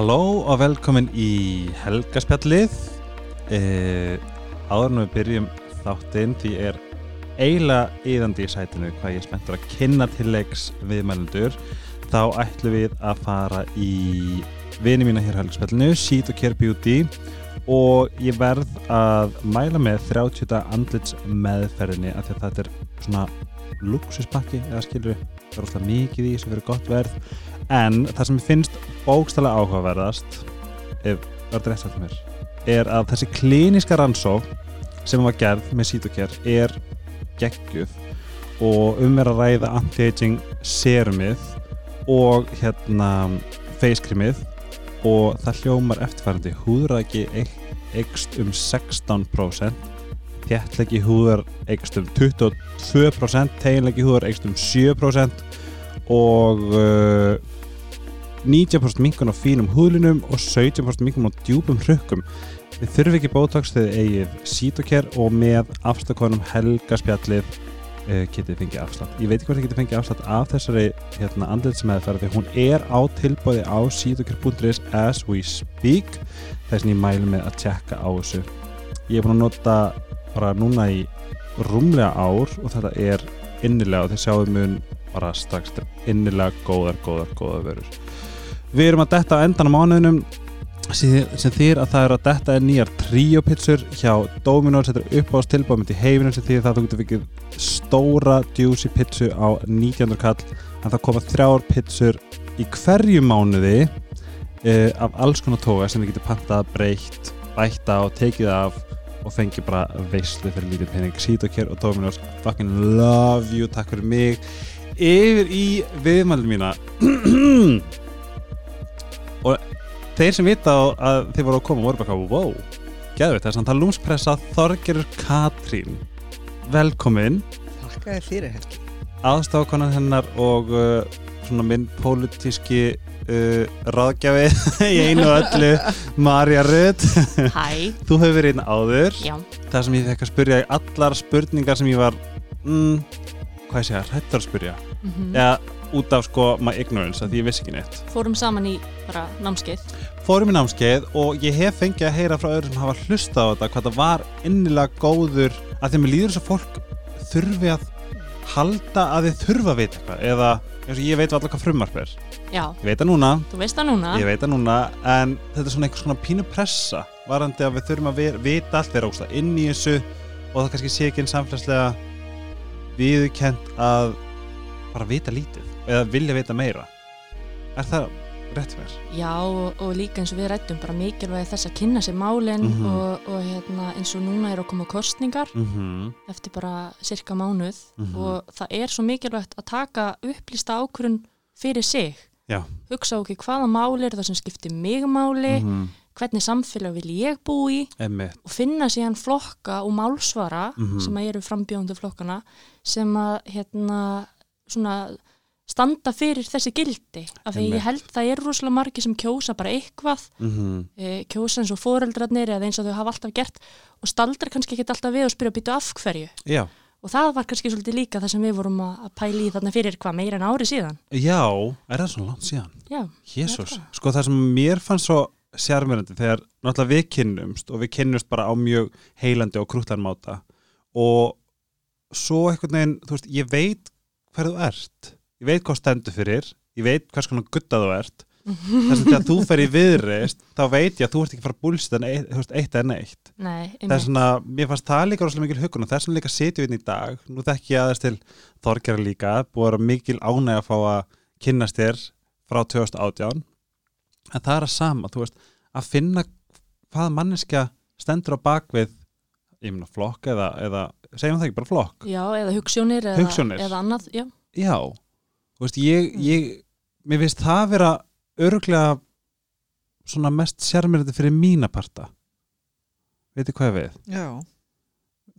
Halló og velkomin í helgaspjallið. Eh, Áður en við byrjum þáttinn því er eiginlega yðandi í sætinu hvað ég spenntur að kynna til leiks viðmælendur þá ætlum við að fara í vini mína hér helgaspjallinu Sheet og Care Beauty og ég verð að mæla með 30 andlits meðferðinni af því að þetta er svona luxuspakki eða skilur það er alltaf mikið í sem verður gott verð en það sem finnst bókstala áhugaverðast ef er rétt sagt mér er að þessi klíniska rannsók sem var gerð með sítokér er geggjuð og um er að ræða anti-aging serumið og hérna facecreamið og það hljómar eftirfærandi húðræki eikst um 16% þjættlegi húðar eikst um 22% teginlegi húðar eikst um 7% og uh, 90% minkun á fínum húðlunum og 17% minkun á djúpum hrökkum við þurfum ekki bótox þegar eigið sítokér og með afstakkonum helgaspjallið uh, getið fengið afslátt. Ég veit ekki hvort þið getið fengið afslátt af þessari hérna, andlitsmeðferði, hún er á tilbóði á sítokér.is as we speak. Þess að ég mælu með að tjekka á þessu. Ég er búin að nota bara núna í rúmlega ár og þetta er innilega og þið sjáum mun bara strax innilega góðar, góðar, góðar verður Við erum að detta endan á mánuðinum. Sem þýr að það er að detta er nýjar tríopitsur hjá Dominos. Þetta er upp á stilbámynd í heiminum sem þýr það þú getur fikið stóra juicy pitsu á 19. kall. En það koma þrjár pitsur í hverju mánuði uh, af alls konar tóga sem þið getur pantað breytt, bætta og tekið af og fengi bara veislu fyrir lítið pening. Sítokjær og Dominos fucking love you, takk fyrir mig. Yfir í viðmælum mína og þeir sem vita að þið voru að koma voru bara wow, gæðveit þess að tala lúmspressa Þorgerur Katrín. Velkomin. Takk að þið fyrir Helgi. Aðstákonan hennar og uh, svona minn pólitíski uh, ráðgjafi í einu og öllu Marja Rudd Hæ, þú hefur verið einn áður. Já, það sem ég fekk að spyrja í allar spurningar sem ég var mm, hvað ég segja, hættur að spyrja. Mm eða út af sko my ignorance að því ég vissi ekki neitt. Fórum saman í bara námskeið. Fórum í námskeið og ég hef fengið að heyra frá öðrum sem hafa hlusta á þetta hvað það var innilega góður að þeim líður þess að fólk þurfi að halda að þið þurfa að vita eitthvað eða eins og ég veit allar hvað frumarp er. Já, ég veit það núna, þú veist það núna. Ég veit það núna en þetta er svona einhvers svona pínu pressa varandi að við þurfum að vita allt vera ógsta inn í þessu og það kannski sé ekki einn samfélagslega viðkent að bara vita lítið eða vilja vita meira er það rétt fyrir? Já, og, og líka eins og við rættum bara mikilvægi þess að kynna sér málin Mhm. og, og hérna, eins og núna er að koma kostningar Mm -hmm. eftir bara cirka mánuð Mhm. og það er svo mikilvægt að taka upplýsta ákvörun fyrir sig Já. hugsa okkur hvaða máli er það sem skiptir mig máli mm -hmm. hvernig samfélag vil ég bú í Emmitt og finna síðan flokka og málsvara Mhm. sem að eru frambjóndu flokkana sem að hérna svona standa fyrir þessi gildi af því ég held það eru rosalega margi sem kjósa bara eitthvað mm -hmm. e, kjósa eins og foreldrarnir eða eins og þau hafa alltaf gert og staldra kannski ekki alltaf við og spyrja býtu af hverju. Já, og það var kannski svolítið líka það sem við vorum að að pæla í þarna fyrir hvað meira en ári síðan. Já, er það svona langt síðan? já, Jésús, Er sko það sem mér fannst svo sérmjörandi þegar náttúrulega við kynnumst og við kynnumst bara á mjög heilandi og krútlan máta og svo þú veist, ég veit hvað stendur fyrir ég veit hvers konar gutta þú ert. Þess að þú fer í viðreist þá veit ég að þú ert ekki að fara að búlsita eitt, en eitt. Nei, þess einmitt. vegna, mér fannst það líka rosalega mikil hugun og þess vegna líka setjum við inn í dag. Nú þekki ég aðeins til Þorgerða líka búið að mikil ánæg að fá að kynnast þér frá 2018 en það er að sama, þú veist að finna hvað manneskja stendur á bakvið ég meina flokk eða, eða segjum það ekki bara flokk? Já, eða hugsjónir eða, Hugsjónir. eða annað, já, já, þú veist, ég, ég mér finnst það vera örglega svona mest sérmyrði fyrir mína parta. Veitir hvað ég við? Já,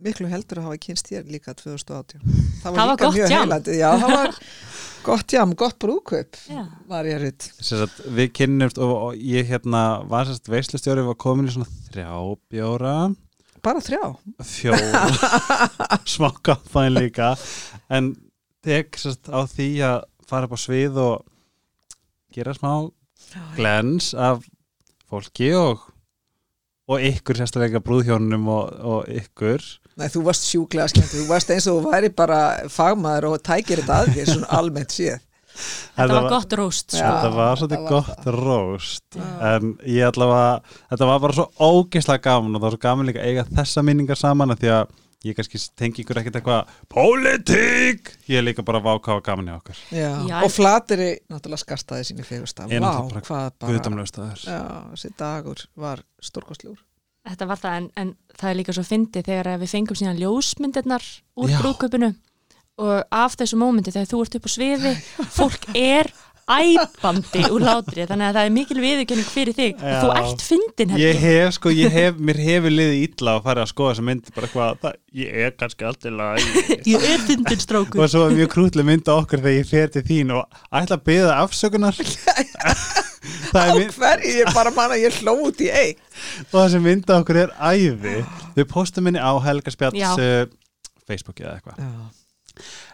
miklu heldur að hafa kynst þér líka 2018 Það Það var gott jam. heilandi. Já, það var gott jam, gott brúðkaup Já. Marja Rutt Sérst, við kynnumst og, og ég hérna var sérst veislustjóri var komin í svona þrjá bjóra. Bara þrjá? Fjóra smá kampaðin líka. En tek sérst á því að fara upp á svið og gera smá glens af fólki og, og ykkur sérstaklega brúðhjónunum og, og ykkur Nei, þú varst sjúklega skemmt, þú varst eins og þú væri bara fagmaður og tækir þetta að þér svona almennt séð. Þetta var gott róst sko. Já. Þetta var svolítið gott það. róst en ég allavega, þetta var bara svo ógeðslega gaman og það var svo gaman líka að eiga þessa minningar saman af því að ég kannski tengi ykkur ekkert eitthvað Pólitík! Ég er líka bara að váka á gaman í okkar Já. Já. Og flateri náttúrulega skastaði sín í fegurstaf. Ég er Vá, náttúrulega bara hvað bara, Guðdamlega staður já, þessi dagur var stórkostljúr. Þetta var það en, en það er líka svo fyndið þegar að við fengum síðan ljósmyndirnar úr Já. brúköpunu og af þessu mómenti þegar þú ert upp á sviði fólk er æpandi úr látri þannig að það er mikil viðurkenning fyrir þig. Já. þú ert fyndin Ég helgi hef sko, ég hef, mér hefur liðið illa að fara að skoða þessa mynd bara hvað, það, ég er kannski alltaf lagi ég er fyndin strákur. Og svo er mjög krútlega mynda okkur þegar ég fer til þín og ætla að byggja afsökunar. Það Á er hverju? Ég bara manna, ég hló út í einn. og þessi mynda okkur er æði. Við postum minni á Helga Spjalls Já. uh, Facebooki eða eitthvað. Já.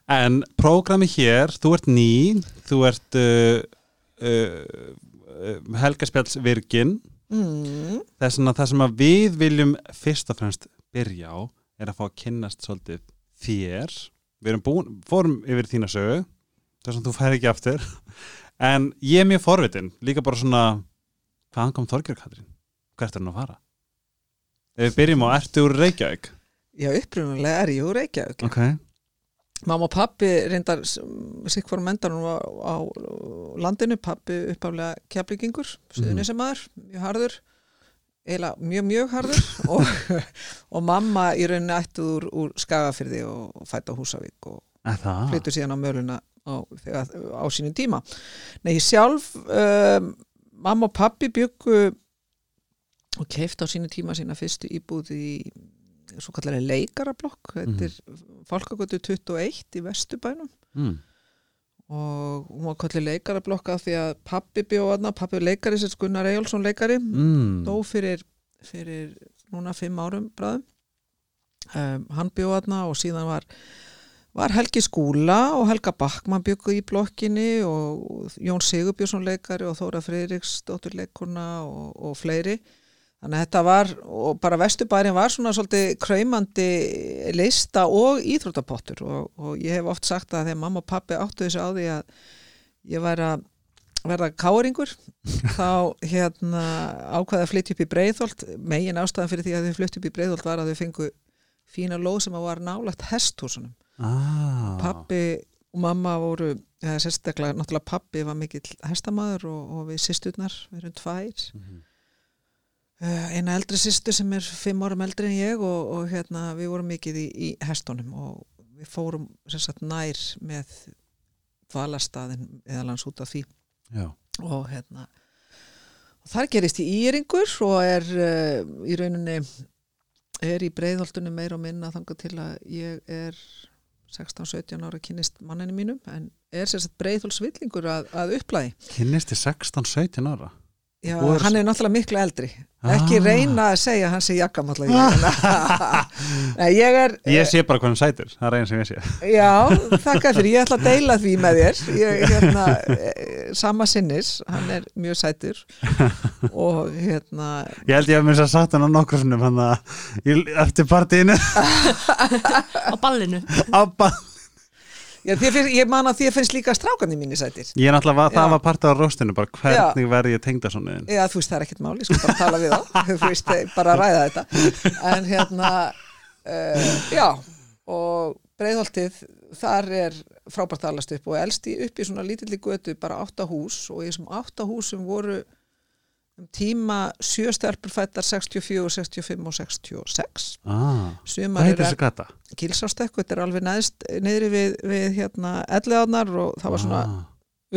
En prógrami hér, þú ert ný þú ert uh, uh, uh, Helga Spjalls virgin Mm. þess að það sem að við viljum fyrst og fremst byrja á er að fá að kynnast svolítið þér við erum búin, fórum yfir þína sögu þess að þú fær ekki aftur en ég er mjög forvitin líka bara svona hvaðan kom Þorgjörg Katrín? hvert er hann að fara? ef við byrjum á, ertu úr Reykjavík? Já, upprunalega er ég úr Reykjavík. ok, Mamma og pappi reyndar sikk fórum endanum á, á landinu, pappi uppaflega keflingingur, suðunisemaður, mjög harður, eiginlega mjög, mjög harður og, og mamma í rauninni ættu úr, úr Skagafyrði og fætt á Húsavík og flyttu síðan á möluna á, á sínum tíma. Nei, ég sjálf, um, mamma og pappi byggu og keift á sínum tíma sína fyrstu íbúð í svo kallari leikarablokk, þetta er Fálkagötu 21 í Vesturbænum. Mm. og hún var kallið leikarablokk af því að pappi bjóðna, pappi leikari sem Gunnar Eyjálsson leikari, Mm. dó fyrir, fyrir núna fimm árum bræðum um, hann bjóðna og síðan var var Helgi Skúla og Helga Backmann byggu í blokkinni og Jón Sigurbjörnsson leikari og Þóra Friðriks dóttur leikurna og, og fleiri þannig að þetta var, og bara Vesturbærin var svona svolítið kraumandi lista og íþróttapottur og, og ég hef oft sagt að þegar mamma og pappi áttu þessu á því að ég væri að verða káringur þá hérna ákvaði að flytja upp í Breiðholt megin ástæðan fyrir því að þau flytja upp í Breiðholt var að þau fengu fína lóð sem að var nálagt hesthúsunum ah. pappi og mamma voru eða sérstaklega, náttúrulega pappi var mikill hestamaður og, og við sýsturnar við erum tvær Mhm. uh, eina eldri sýstur sem er fimm árum eldri en ég og, og hérna við vorum mikið í, í hestunum og við fórum sérstaklega nær með dvalarstaðin eða lands út af því. Já. og hérna og þar gerist í Íringur og er uh, í rauninni er í breiðholtunum meira og minna þangað til að ég er 16-17 ára kynist manninu mínum en er sérst breiðholsvillingur að, að upplæði kynnist þið 16-17 ára Já, er- hann er náttúrulega miklu eldri. Ekki Ah. reyna að segja að hann sé jakkamalla Nei, ég er ég sé bara hvað hann sætir, það er einn sem ég sé. Já, þakka fyrir, ég ætla að deila því með þér. Ég, hérna, eh, sama sinnis. Hann er mjög sætur. Og hérna Ég held ég að mér sér satt hann á nokkur sinnum hann að í- eftir partíinu. Á ballinu. Á ba- Já, finnst, ég man að þér finnst líka strákandi mínu sætir. Ég er náttúrulega, var- það Já. var part af róstinu bara hvernig verði ég tengda svona Já, þú veist, það er ekkert máli, sko bara tala við þá, þú veist, eh, bara að ræða þetta. En hérna, uh, já, og breiðholtið, þar er frábært að alast upp og elst í upp í svona lítilli götu, bara átta hús og í þessum átta húsum voru um tíma sjö stelpur fættar 64, 65 og 66. ah, Sumar Hvað eru þessi gata? kilsástekku, þetta er alveg neðst niðri við, við hérna elleðarnar og það var svona ah,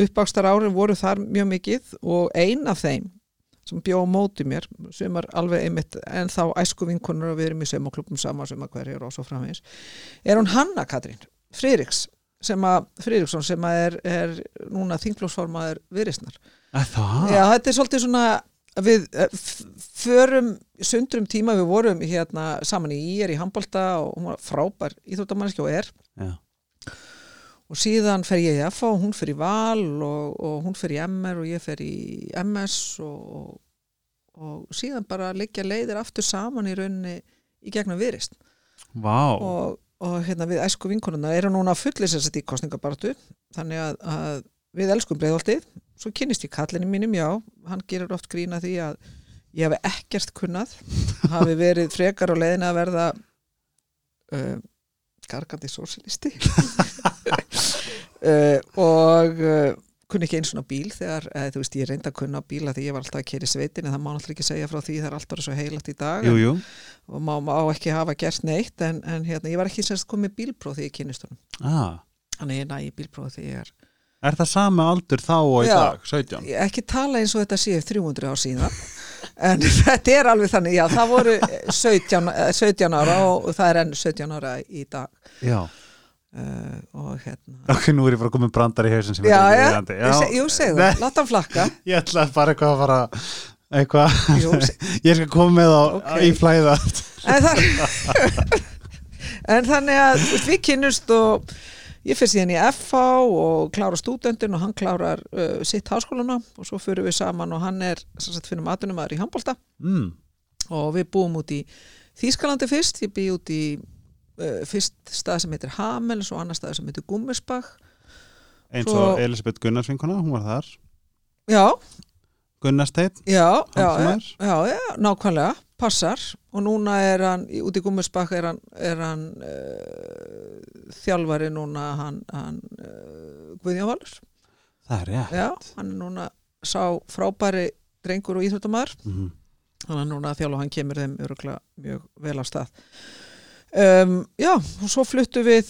uppbakstar árin voru þar mjög mikið og ein af þeim sem bjó á móti mér, sem er alveg einmitt en þá æsku vinkonur og við erum í saumaklubum saman sem að hverjur og svo framvegis er hún Hanna Katrín Friðriks sem að, Friðriksson sem að er, er núna þinglósformaður viðrisnar. Er það? Já, þetta er svolítið svona við eh, förum sundrum tíma við vorum hérna saman í Ír í handbolta og hún var frábær íþróttamanniski og er. Já. og síðan fer ég í FA og hún fer í Val og, og hún fer í MR og ég fer í MS og, og síðan bara liggja leiðir aftur saman í rauninni í gegnum virist Vá, og, og hérna við æsku vinkonuna eru núna fullis þess að í kostningabartu þannig að, að við elskum breiðoltið svo kynnist ég kallinni mínum, já hann gerir oft grína því að ég hafi ekkert kunnað hafi verið frekar á leiðin að verða uh, gargandi sósilisti uh, og uh, kunni ekki eins og bíl þegar, eða, þú veist, ég reyndi að kunna á bíla því ég var alltaf að keri sveitin en það má alltaf ekki segja frá því það er alltaf svo heilat í dag jú, jú. og má, má ekki hafa gert neitt en, en hérna, ég var ekki semst komið bílpróf því ég kynist honum. Ah. þannig ég næ í bílpróf því ég er Er það sama aldur þá og í Já. dag, 17? ég ekki tala eins og þetta sé 300 ár síðan en þetta er alveg þannig, já það voru 17, eh, 17 ára og það er enn 17 ára í dag Já, uh, og hérna ok, nú er ég bara komið brandar í hausin sem já, er já, viðeigandi. ég seg, jú segðu, Nei. láta hann flakka Ég ætla bara eitthvað að fara eitthvað, ég skal koma með á Ok. í flæða en, það, en þannig að við kynnust og ég fyrir síðan í FH og klára stúdendin og hann klárar uh, sitt háskólana og svo fyrir við saman og hann er finnum aðunumæður í handbólta mm. og við búum út í Þýskalandi fyrst, ég bý út í uh, fyrst stað sem heitir Hamel og annar stað sem heitir Gummersbach. Eins og Elisabeth Gunnarsvinkona, hún var þar. Já, Gunnarsteinn, já, já, já, já, nákvæmlega passar. Og núna er hann út í Gummersbach er hann, er hann uh, þjálfari núna hann, hann uh, Guðjón Valur. Það er rétt. Já, hann er núna sá frábæri drengur og íþjóttamæður mm. þannig að núna að þjálfa hann kemur þeim öruglega mjög vel á stað um, já, og svo fluttu við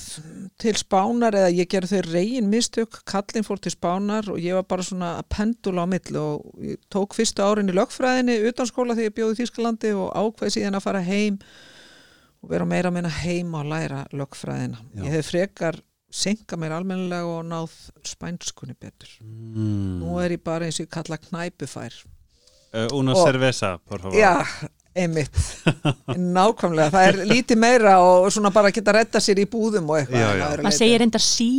til Spánar eða ég gerði þau reygin mistök kallinn fór til Spánar og ég var bara svona að pendula á milli og ég tók fyrstu árin í lögfræðinni utan skóla þegar ég bjóði í Þýskalandi og ákveði síðan að fara heim og vera meira að minna heim og læra lögfræðina Já. ég hef frekar senka mér almennilega og náð spænskunni betur Mm. nú er ég bara eins og ég kalla knæpufær uh, Una Og- Cerveza, por favor Já, einmitt. Nákvæmlega, það er lítið meira og svona bara geta retta sér í búðum og eitthvað að leyti. segir reyndar sí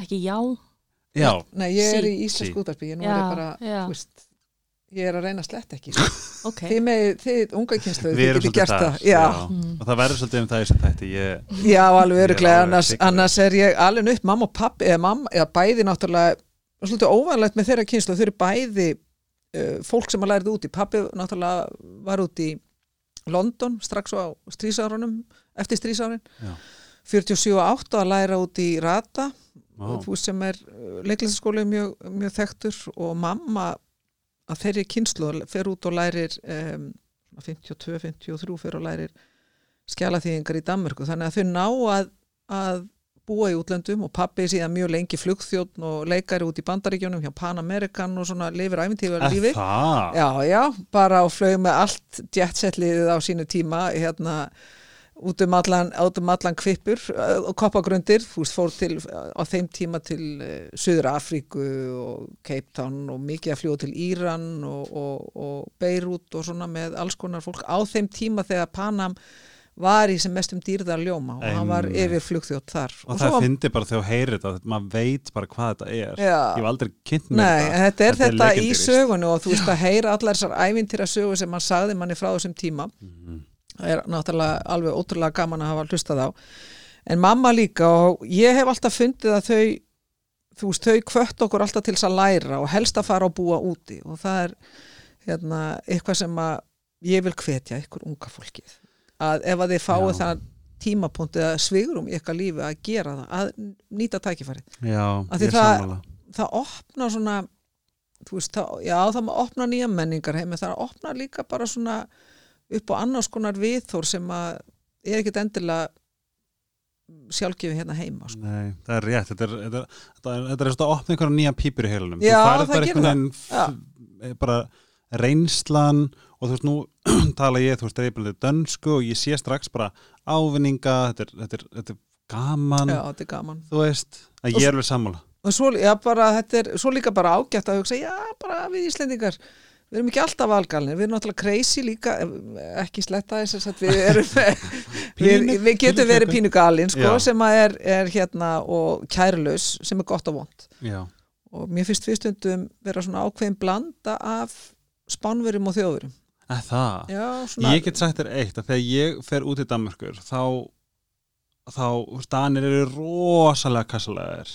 ekki já. Já, Nei, ég er í Sí. íslensku útarpi, ég nú Já, er ég bara þú veist, ég er að reyna slett ekki sko. ok, Þið með, þið unga kynslu, við þið svolítið gert þar það Já, Mm. og það verður svolítið um það í þessum þætti ég, já, alveg öruglega annars, annars er ég alveg upp, mamma og pappi eða, mamma, eða bæði náttúrulega svolítið óvanlegt með þeirra kynslu, þau eru bæði fólk sem að lærið úti pappi náttúrulega var úti í London strax á strísárunum eftir strísárin Já. 47 og 8 að læra út í Rata veist sem er leiklæsaskóli mjög, mjög þekktur og mamma að þeirri kynslu fer út og lærir um, 52-53 fer og lærir skjalaþýðingar í Danmörku. Þannig að þau ná að, að búa í útlöndum og pappi síðan mjög lengi flugþjóðn og leikari út í bandaríkjónum hjá Pan American og svona lifir æfintíðar Er lífi það? Já, já, bara á flög með allt jetsetliðið á sínu tíma hérna út um allan, um allan kvippur uh, og koppagrundir, þú veist, fór til á þeim tíma til Suður Afríku og Cape Town og mikið að fljúa til Íran og, og, og Beirut og svona með alls konar fólk á þeim tíma þegar Panam var í sem mestum dýrðar ljóma og hann var yfir flugþjótt þar Og það fyndi bara þegar þú heyrir þetta, maður veit bara hvað þetta er. Já. Ég hef aldrei kynnt mér Nei, þetta. þetta er þetta, í legendary. sögunu og þú veist að heyra allar þessar ævintýra sögu sem hann sagði manni frá þessum tíma Mhm. það er náttúrulega alveg ótrúlega gaman að hafa hlustað á en mamma líka og ég hef alltaf fundið að þau þú veist, þau kvött okkur alltaf til þess að læra og helst að fara og búa úti og það er hérna, eitthvað sem að ég vil hvetja ykkur unga fólkið að ef að þið Já. það tímapunktið að svigurum í ykkar lífi að gera það, að nýta tækifærið Já, ég er það- sammála. það opna svona þú veist, það, já það má opna nýja menningar heim, en það opna líka bara svona upp á annars konar viðþór sem að er ekkit endilega sjálfgefi hérna heima sko. Nei, það er rétt. Þetta er, þetta er, þetta er, þetta er svona að opna einhverja nýja pípur í heilunum. Já, það gerir f- bara reynslan og þú veist, nú tala ég, þú veist, reyfaldið dönsku og ég sé strax bara ávinninga, þetta er, þetta er, þetta er gaman, já, þetta er gaman þú veist, að ég er alveg sammála. og svo, já, bara, þetta er, svo líka bara ágætt að hugsa, já, bara við Íslendingar við erum ekki alltaf valgalni, við erum náttúrulega crazy líka, ekki sletta þess að við erum við, við getum verið pínu galin sko, Já. sem að er, er hérna og kærlaus, sem er gott og vond Já, og mér finnst fyrstundum vera svona ákveðin blanda af spánverum og þjóðurum Það, já, svona ég get sagt þér eitt að þegar ég fer út í Danmörkur þá þá, Danir eru rosalega kassalegar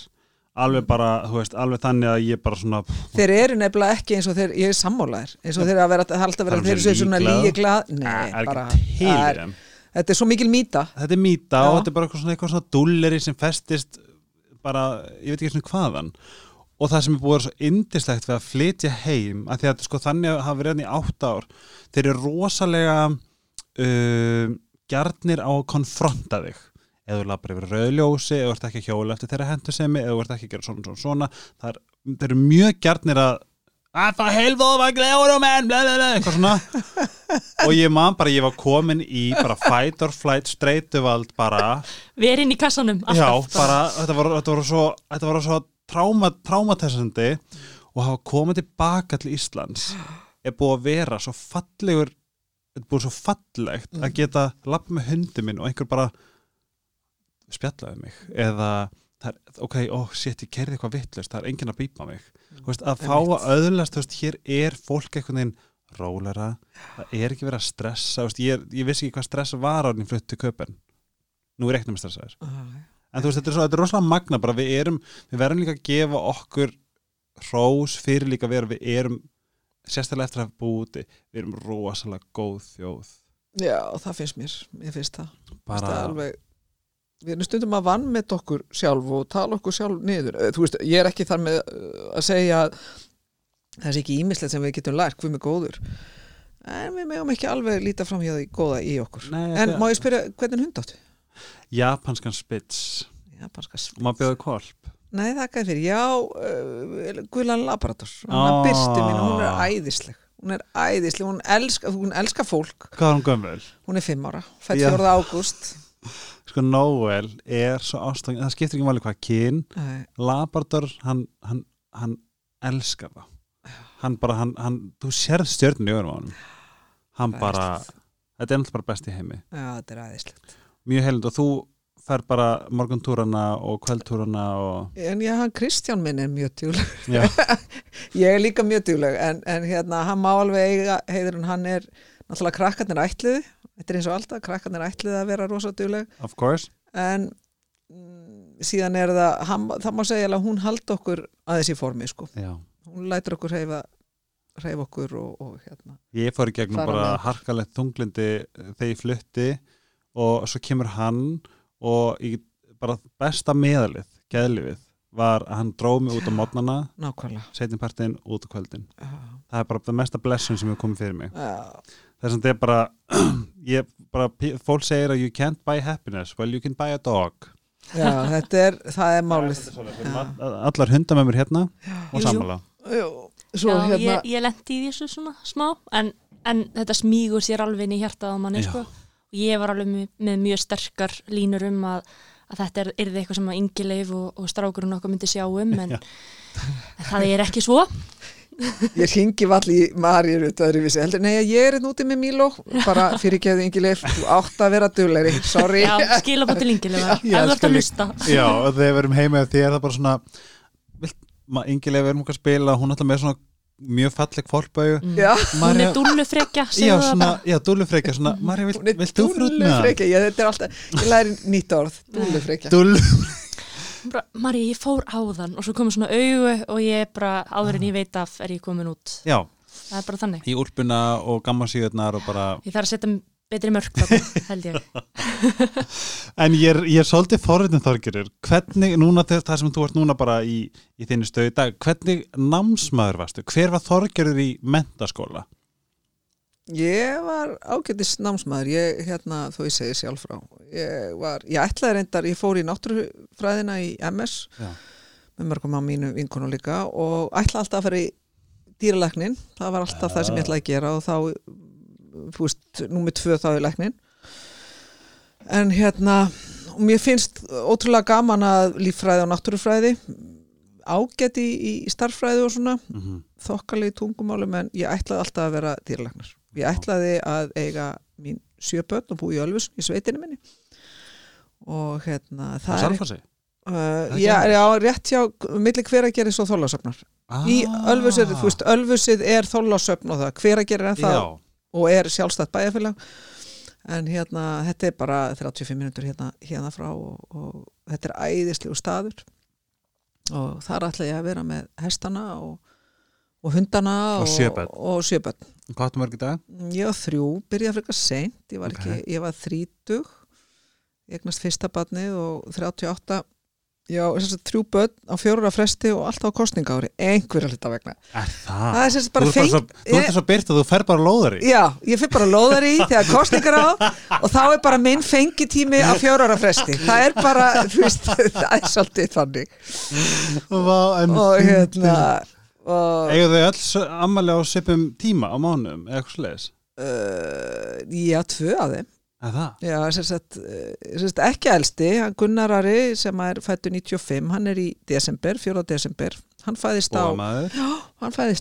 alveg bara, þú veist, alveg þannig að ég bara svona, þeir eru nefnilega ekki eins og þeir ég er sammálaðir, eins og þeir að vera það er alltaf Það vera, þeir séu svona líglað Nei, er bara, er, þetta er svo mikil mýta. Þetta er mýta Já. og þetta er bara eitthvað svona, eitthvað svona dulleri sem festist bara, ég veit ekki svona hvaðan og það sem er búið svo indislegt við að flytja heim, að því að sko þannig að hafa verið hérna í átt ár þeir eru rosalega uh, gjarnir á að konfronta þig. Eða þú labbar yfir rauðljósi eða þú ert ekki að hjóla eftir þeirra hendursemi eða þú ert ekki að gera svona svona svona það er, eru mjög gjarnir að að það helfóð var gleður og menn bla, bla, bla, eitthvað svona. Og ég man bara, ég var komin í bara fight or flight streituvald bara. Við erum inn í kassanum Já, alltaf bara, þetta var, þetta var svo, þetta var svo tráma, trámatessandi og hafa komið tilbaka til Íslands er búið að vera svo fallegur þetta er búið svo fallegt Mm. að geta lapp með hundi minn og einhver bara spjallaði mig eða er, ok, ó, shit, ég kerði eitthvað vittlust það er enginn að bípa mig. Þú veist, að fá að öðlast, veist, hér er fólk einhvern veginn rólera það er ekki verið að stressa þú veist, ég, ég vissi ekki hvað stress var á hann flutt til köpen nú er ekki með stressaður En þú veist, þetta er, svo, þetta er rosalega magna bara við erum, við verðum líka að gefa okkur hrós fyrir líka að vera við erum, sérstaklega eftir að búið úti, við erum rosalega góð þjóð. Já, það finnst mér. Mér finnst það, bara, það er alveg við erum stundum að vann með okkur sjálf og tala okkur sjálf niður. Eh, þú veist, ég er ekki þar með uh, að segja að það er ekki ímislegt sem við getum lært hvað með góður. En við megum ekki alveg líta fram hjá því góða í okkur. Nei, en má ég spyrja, hvernig hund áttu? Japanskan spits Japanska og maður bjóði kolp Nei, þakka þér fyrir. Já, uh, Guðlan Labrador. Hún er byrsti mín, hún er æðisleg. Hún er æðisleg, hún elska, hún elska fólk. Hvað er hún gömul? Hún er fimm ára, fætt Já. 4. ágúst. Sko Noel er svo ástæðan, það skiptir ekki máli hvað kyn, Nei, Labrador hann, hann, hann elskar það hann bara, hann, hann þú sérð stjörnum í öðrum á hann hann bara, þetta er náttúrulega bara best í heimi Já, þetta er æðislegt. Mjög heilind og þú fer bara morguntúrana og kvöldtúrana og En já, hann Kristján minn er mjög djúleg. Ég er líka mjög djúleg, en, en hérna, hann má alveg eiga, heiður hann er náttúrulega krakkarnir ætliði. Þetta er eins og alltaf, krakkarnir ætliði að vera rosa djúleg. of course En mm, síðan er það, hann, það má segja að hún haldi okkur aðeins í formi, sko. já. Hún lætur okkur reyfa, reyfa okkur og, og hérna. ég fór í gegnum bara harkalegt þunglindi þegar ég flutti og svo kemur hann og í bara besta meðalið, geðlifið var að hann dróð mig út á Nákvæmlega. setjumpartin út á kvöldin Já. það er bara það mesta blessun sem hefur komið fyrir mig Já. þess að þetta er bara, ég, bara fólk segir að you can't buy happiness well you can buy a dog Já, þetta er, það er málið. Við erum all- allar hundamömmur hérna og Jú, jú. sammála Jú, svo Já, hérna, ég, ég lendi í þessu svona smá en, en þetta smígur sér alveg inn í hjartað á manni Já. sko. Og ég var alveg með, með mjög sterkar línur um að, að þetta er, er eitthvað sem að Ingileif og, og strákurinn okkar myndi sjá um en, það er ekki svo. Ég ringi vall í heldur, nei, ég er hérna úti með Míló, bara fyrir gefðu yngileif, þú átt að vera duglegri, sorry. Já, skilabóti Ingileif ef Já, þú ert skal að lusta já, og þegar við erum heima því er það bara svona vilt, ma, yngilega við erum okkar að spila hún er alltaf með svona mjög falleg fólkbæju Mm. Já, Hún er dúllufrekja, já, já, dúllufreikja svona, Marja, er vilt þú út með það? dúllufrekja, ég, þetta er alltaf, ég læri nýtt orð, dúllufrekja. Marja, ég fór áðan og svo komur svona augu og ég bara, áður en ég veit af er ég komin út Já, það er bara þannig í úlpuna og bara ég þarf að setja betri mörg held ég En ég er, ég er svolítið forritin þorgirir hvernig, núna það sem þú ert núna bara í, í þinni stöðu í dag, hvernig námsmaður varstu? Hver var þorgirir í mentaskóla? Ég var ágætis námsmaður, ég, hérna, þó ég segi sjálf frá, ég var, ég ætlaði reyndar, ég fór í náttúrufræðina í MS, Já. með mörgum á mínu vinkonu líka og ætlaði alltaf að fara í dýralæknin, það var alltaf það sem ég ætlaði að gera og þá, þú veist, númið tvö þá er læknin. En hérna, og mér finnst ótrúlega gaman að líffræði og náttúrufræði, ágæti í, í starffræði og svona, Mm -hmm. þokkalegi tungumálum en ég ætlaði alltaf að vera dýralæknar. Ég ætlaði að eiga mín sjö börn og búi í Ölfus í sveitinu minni og hérna Það er Salfossi? uh, já, kemur. já, rétt hjá milli hver að gera svo þólasöfnar í Ölfusið, þú veist, Ölfusið er þólasöfn og það, hver að gera en það og er sjálfstætt bæjarfélag. En hérna, þetta er bara 35 minútur hérna, hérna frá og, og þetta er æðislegu staður. Og þar ætla ég að vera með hestana og, og hundana Og sjö börn. og sjöbönn hvað áttu mörg í dag? var þrjú, byrjaði frekar seint. Ég var, Ok. ekki, ég var þrítug. Egnast fyrsta barnið og 38 já, þess að þrjú börn á fjórura fresti og alltaf á kostningári, einhverja hluta vegna Er það? það er sem sagt bara fengt þú ert svo byrt að þú fer bara lóðari Já, ég fyrir bara lóðar í þegar kostningar á og þá er bara minn fengitími á fjórara fresti. Það er bara, þú veist, það er svolítið þannig. Vá, en Og hérna, og, Eiga þau öll ammali á sipum tíma á mánum eða eitthvað sliðis? uh, já, tvö af þeim. Já, sagt, sem sagt ekki elsti, Gunnar Ari sem er fættur 95, hann er í desember, 4. desember. Hann fæðist á,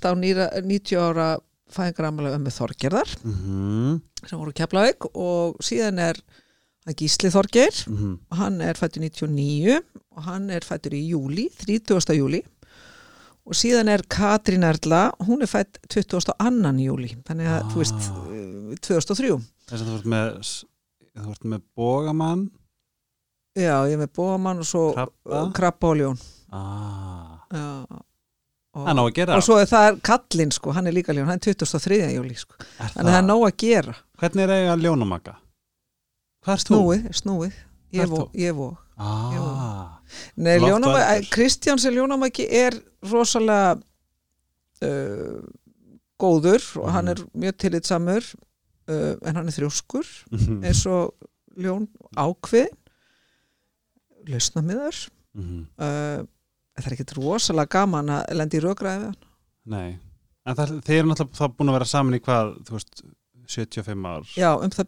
á nýra, 90 ára fæðingramulega ömmu Þorgerðar Mhm, sem voru keflaug og síðan er Gísli Þorgeir mhm. hann er fættur 99 og hann er fættur í júli, 30. júli og síðan er Katrín Erla, hún er fætt 22. júli, þannig að Ah. þú veist eh, 2003 Þess að þú ert með þú ert með bógamann já, ég er með bóamann og svo Krabba. og ljón ah. já, og, er gera og svo er það kallinn sko, hann er líka ljón, hann er 23. júli sko. er þannig að það er nóg að gera Hvernig er eiga ljónumaka? Er snúið, snúið ég vó, ég vó Ah. Nei, ljónama, veldur. Kristjáns ljónamaki er rosalega uh, góður og hann Mhm. er mjög tillitsamur uh, en hann er þrjóskur Mhm. eins og ljón ákvið lausnamiðar Mhm. uh, það er ekkit rosalega gaman að lendi í hann Nei En það, þeir eru náttúrulega búin að vera saman í hvað, þú veist, 75 ár Já, um það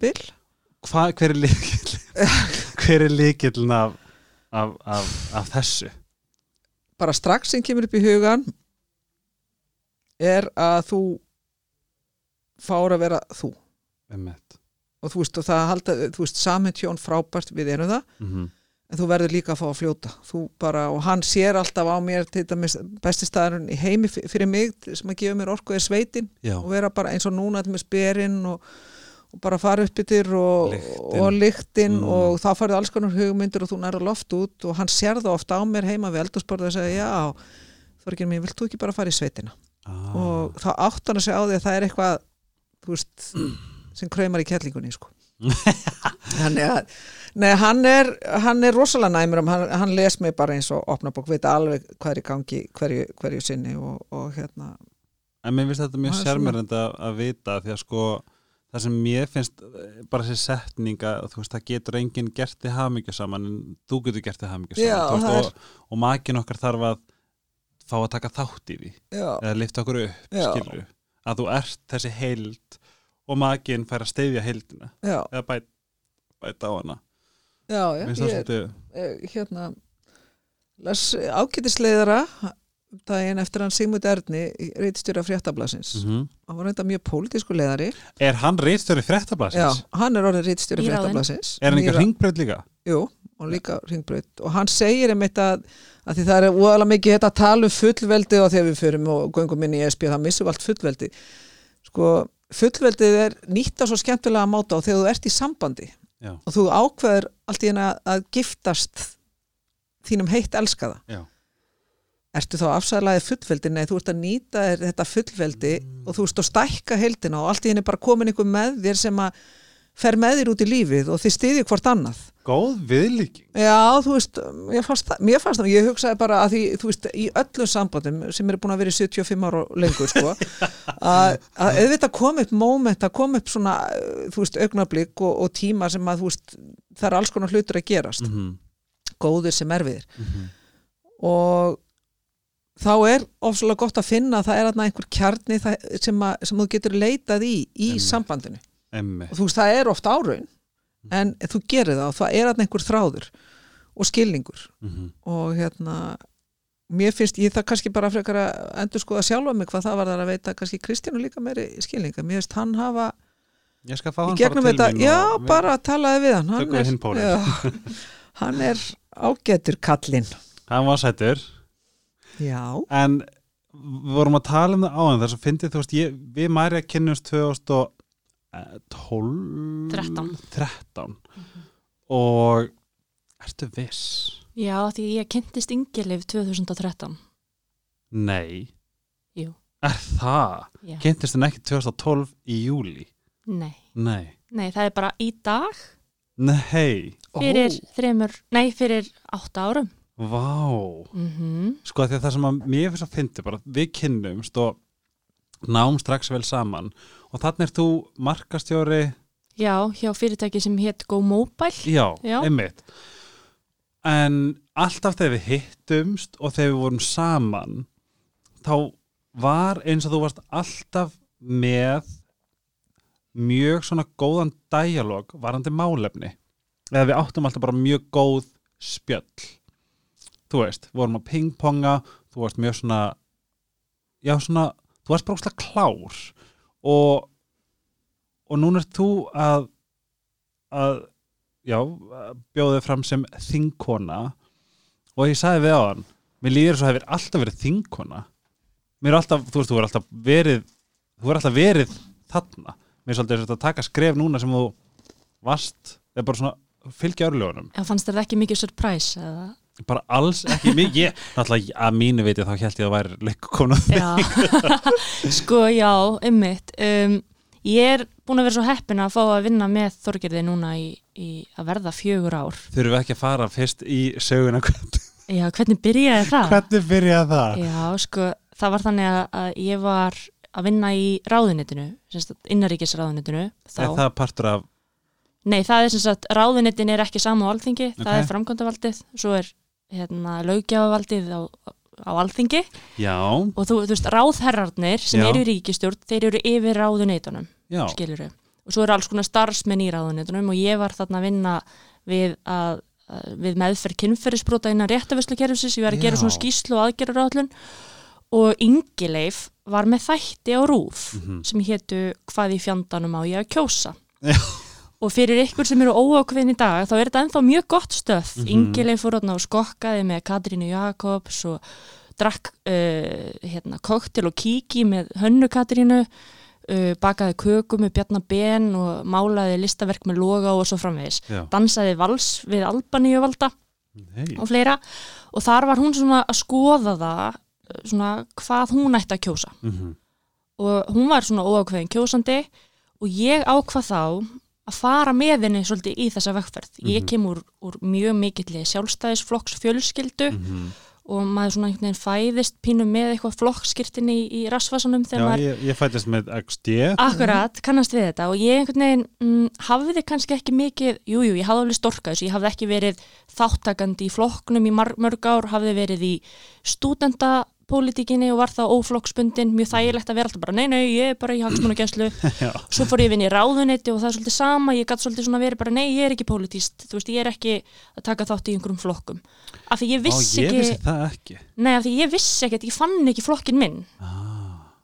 Hva, Hver er líkill Hver er líkillin af, af, af, af þessu? bara strax sem kemur upp í hugan er að þú fár að vera þú og þú veist og það halda, þú veist samhentjón frábært við erum það mm -hmm. en þú verður líka að fá að fljóta bara, og hann sér alltaf á mér til dæmis besti staðurinn í heimi fyrir mig sem að gefa mér orku er sveitin Já, og vera bara eins og núna með sperinn og, og bara fara upp yfir og Lyktin. og lyktin Mm. og þá farið alls konar hugmyndir og þú nærða loft út og hann sér það ofta á mér heima við eldursporðu og segja já, Þorgir mín, vilt þú ekki bara fara í sveitina ah. og þá átt hann að segja á því að það er eitthvað þú veist, sem kraumar í kettlingunni sko. Þannig að Nei, hann er, hann er rosalega næmur um, hann, hann les mig bara eins og opna bók, veit alveg hvað er í gangi hverju, hverju sinni og, og hérna. En mér finnst þetta mjög er sérmærend að, að vita því að sko það sem mér finnst eh, bara þessi setninga, þú veist, það getur enginn gert þið hafmyggja saman en þú getur gert þið hafmyggja saman Já, veist, og, og makin okkar þarf að fá að taka þátt í því já, eða lifta okkur upp, að þú ert þessi heild og makin fær að steyðja heildina já, eða bæt, bæta á hana já, já ég, svolítið eh, hérna les ágætisleiðara daginn eftir hann Sigmund Erni reytstjóra fréttablasins mm. mm hann var reynda mjög pólitísku leiðari Er hann reitstjóri já, fréttablasins? hann er orðin reytstjóra Nýráðinn. fréttablasins Er hann Nýra- ringbröð líka? Jú, og líka ringbraut og hann segir einmitt að, að því það er úaðalega mikið þetta að tala um fullveldi og þegar við förum og göngum inn í ESB það missum allt fullveldi sko, fullveldið er nýtt á svo skemmtilega máta og þegar þú ert í sambandi Já. og þú ákveður allt í hérna að giftast þínum heitt elskaða Já. ertu þá afsæðlaði fullveldi nei, þú ert að nýta þetta fullveldi og þú ert að stækka heildina og allt í henni bara komin einhver með þér sem að fer með þér út í lífið og þið styðið hvort annað Góð viðlíking Já, þú veist, mér fannst það, mér fannst það, ég hugsaði bara að því, þú veist, í öllum sambandum sem eru búin að vera í 75 ára lengur, sko, að, að auðvitað kom upp moment, að kom upp svona, þú veist, augnablík og, og tíma sem að, þú veist, það er alls konar hlutur að gerast, mm -hmm. góðir sem erfiðir Mhm. og þá er ofslega gott að finna að það er þarna einhver kjarni það, sem, að, sem þú getur leitað í, í Einmitt. sambandinu Emmi og þú veist, það er oft áraun en þú gerir það og það er þarna einhver þráður og skilningur. Mm -hmm. og hérna mér finnst, ég það kannski bara frekar að endur skoða sjálfa mig hvað það var þar að veita kannski Kristjánu líka meiri skilninga mér finnst hann hafa Ég skal fá hann bara til þetta, mín já og við- bara talaði við hann. Hann pólinn. já, hann er ágætur kallinn. Hann var sættur. Já, En vorum að tala um það áðan þess að fyndið, þú veist, ég, við Marja kynnumst 2012 13. 13 og ertu viss? Já, því ég kynntist Ingilif 2013 Nei Jú. Er það? Já. Kynntist þenn ekki 2012 í júli? Nei, Nei nei, það er bara í dag Nei, fyrir Ó, þremur, nei, fyrir átta árum vá mm Sko að því að það sem að mér finnst að fyndi bara, við kynnumst og nám strax vel saman. Og þannig er þú markastjóri. Já, hjá fyrirtæki sem hétt Go Mobile. Já, Já. einmitt. En alltaf þegar við hittumst og þegar við vorum saman þá var eins og þú varst alltaf með mjög svona góðan dialog varandi málefni. Eða við áttum alltaf bara mjög góð spjöll. Þú veist, við vorum að pingponga þú varst mjög svona já svona, þú varst bara óslega klár og og núna ert þú að að já, bjóðið fram sem þingkona. Og ég sagði við á hann mér líður svo hefur alltaf verið þingkona. Mér er alltaf, þú veist, þú er alltaf verið þú er alltaf verið þarna. Mér er svolítið að taka skref núna sem þú varst, það er bara svona fylgja örlögunum, Já, fannst það ekki mikið surprise eða? Bara alls ekki mikið, ég, náttúrulega að mínu viti þá held ég að það væri leikukona Já, sko já, ymmit um, Ég er búin að vera svo heppin að fá að vinna með Þorgerði núna í, í að verða fjögur ár. Þurfum við ekki að fara fyrst í söguna? Já, hvernig byrjaði það? hvernig byrjaði það? Já, sko, það var þannig að, að ég var að vinna í ráðunitinu, innaríkisráðunitinu er það partur af Nei, það er sem sagt, ráðunitin er ekki sama á alþingi, það Ok. er framkvæmdavaldið, svo er hérna, löggjáfavaldið á, á alþingi já, og þú, þú veist, ráðherrarnir sem Já. eru í ríkistjórn, þeir eru yfir ráðunitunum, já, skilur Og svo eru alls konar starfsmenn í ráðunitunum og ég var þarna að vinna við, að, við meðferð kynferðisbrota innan réttavörslukerfisins, ég var að gera Já. svona skýslu og aðgerðarállun og Ingileif var með þætti á rúf Mhm. sem hétu hvað í fjandanum á ég að kjósa Já. og fyrir ykkur sem eru óákveðin í dag þá er þetta ennþá mjög gott stöð mm Mhm. Ingileif fór og skokkaði með Katrínu Jakobs og drakk uh, hérna, koktel og kíki með hönnu Katrínu uh, bakaði köku með Bjarnar Ben og málaði listaverk með loga og svo framvegis já. dansaði vals við Albaníu valda Hey. og fleira og þar var hún svona að skoða það uh, svona hvað hún ætti að kjósa Mm og hún var svona óákveðin kjósandi og ég ákvað þá að fara með henni svolítið í þessa vegferð. Ég Mhm. kem úr, úr mjög mikilli sjálfstæðisflokks fjölskyldu Mhm. og maður svona einhvern veginn fæðist pínu með eitthvað flokkskirtinni í, í rasvasanum Já, þegar maður ég, ég fættist með XD akkurat kannast við þetta og ég einhvern veginn mm, hafði kannski ekki mikið, jújú, jú, ég hafði alveg storkað þessu, ég hafði ekki verið þáttakandi í flokknum í mörg ár, hafði verið í stúdentapolítikinni og var það óflokksbundin, mjög þægilegt að vera alltaf bara nei, nei, ég er bara í hagsmunagæslu. Já. svo fór ég vinn í ráðunetti og það er svolítið sama, ég gæti svolítið svona verið bara nei, ég er ekki pólitíst, þú veist, ég er ekki að taka þátt í einhverjum flokkum. Af því ég Ó, vissi ég ekki, vissi ekki? Nei, af því ég vissi ekki ég fann ekki flokkin minn. Ah.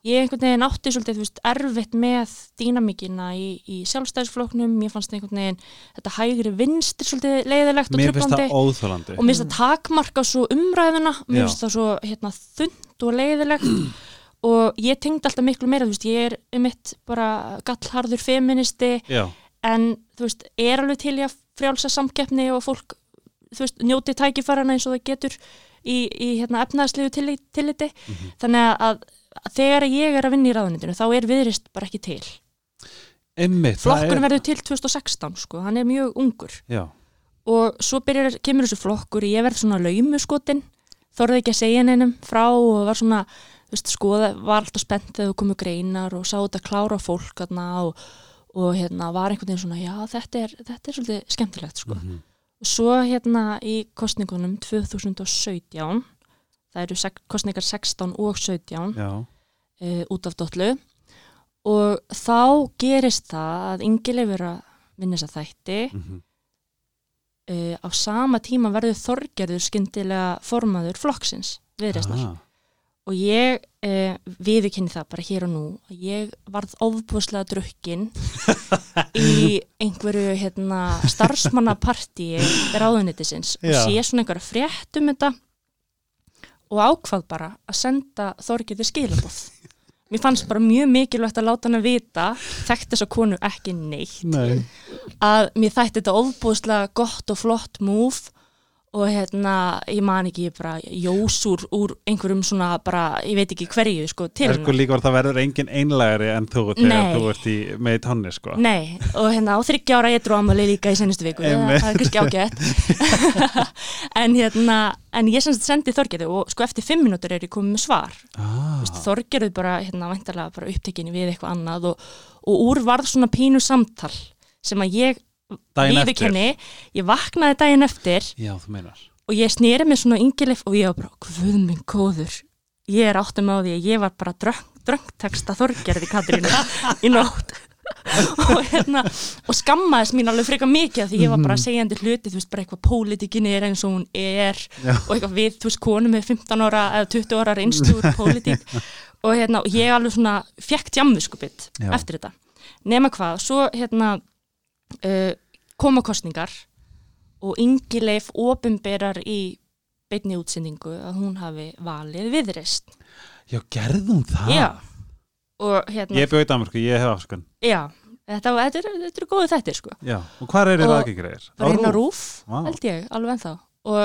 Ég einhvern veginn átti svolítið, veist, erfitt með dýnamíkina í, í sjálfstæðisflokknum. Ég fannst einhvern veginn þetta hægri vinstri svolítið leiðilegt og Mér það óþólandi og mér finnst það takmarka svo umræðuna. Mér finnst það svo hérna, þund og leiðilegt og ég tengdi alltaf miklu meira veist, ég er um mitt bara gallharður feministi. Já, en þú veist, er alveg til í að frjálsa samkeppni og fólk veist, njóti tækifærana eins og það getur í, í hérna, efnaðslegu tilliti. Mhm. þannig að, að þegar ég er að vinna í ráðunitinu þá er viðrist bara ekki til einmitt flokkurinn er- verður til 2016 sko, hann er mjög ungur Já, og svo byrjar, kemur þessu flokkur ég verð svona laumuskotin þorði ekki að segja neinum frá og var svona veist, skoða, var alltaf spennt þegar þú komu greinar og sá þetta klára fólk og, og hérna var einhvern veginn svona já þetta er, þetta er svolítið skemmtilegt sko. Mhm. og svo hérna í kostningunum 2017 það eru kostningar 16 og 17 já, uh, út af dollu og þá gerist það að Ingileif að vinna þess að þætti. Mhm. uh, á sama tíma verður Þorgerður skyndilega formaður flokksins viðreisnar. Ah, og ég uh, viðurkenni það bara hér og nú ég varð ofbúslega drukkin í einhverju hérna, starfsmannapartíi ráðunitisins og sé svona einhverja frétt um þetta og ákvað bara að senda Þorgeði skilabóð mér fannst bara mjög mikilvægt að láta hann að vita þekkt þess að konu ekki neitt Nei. að mér þætti þetta ofbúðslega gott og flott múf og hérna, ég man ekki ég bara jós úr, einhverjum svona bara, ég veit ekki hverju sko til Er sko líka var það verður engin einlægari en þú þegar þú ert í með tónni sko. Nei, og hérna á þryggja ára ég dró amali líka í senustu viku, það, það er kannski ágætt. En hérna en ég semst sendi Þorgerði og sko eftir fimm mínútur er ég komið með svar. Ah. Þorgerði bara, hérna, væntalega bara upptekinni við eitthvað annað og, og úr varð svona pínu samtal sem að ég Viðurkenni, ég vaknaði daginn eftir. Já, þú meinar. Og ég snýri mig svona yngilif og ég var bara, hvað minn góður. Ég er áttum á því að ég var bara dröng, dröngteksta Þorgerði Katrínu í nótt. Og hérna og skammaðist mín alveg frekar mikið því ég var bara segjandi hluti, þú veist, bara eitthvað pólitíkin er eins og hún er Já. og eitthvað við, þú veist, konum með 15 ára eða 20 ára reynslu úr pólitík. Og hérna, og ég alveg svona fekk tjammuskupið Já. eftir þetta. Nema hvað, svo hérna uh, koma kostningar og Ingileif opinberar í beinni útsendingu að hún hafi valið viðreist Já, gerðum það? Já, og hérna Ég bjóði Danmarku, ég hef afskun Já, þetta, þetta, er, þetta er góðu þættir sko. Já, og hvað er það Og- aðgengreir? bara inn á rúf, Vá. held ég, alveg ennþá. Og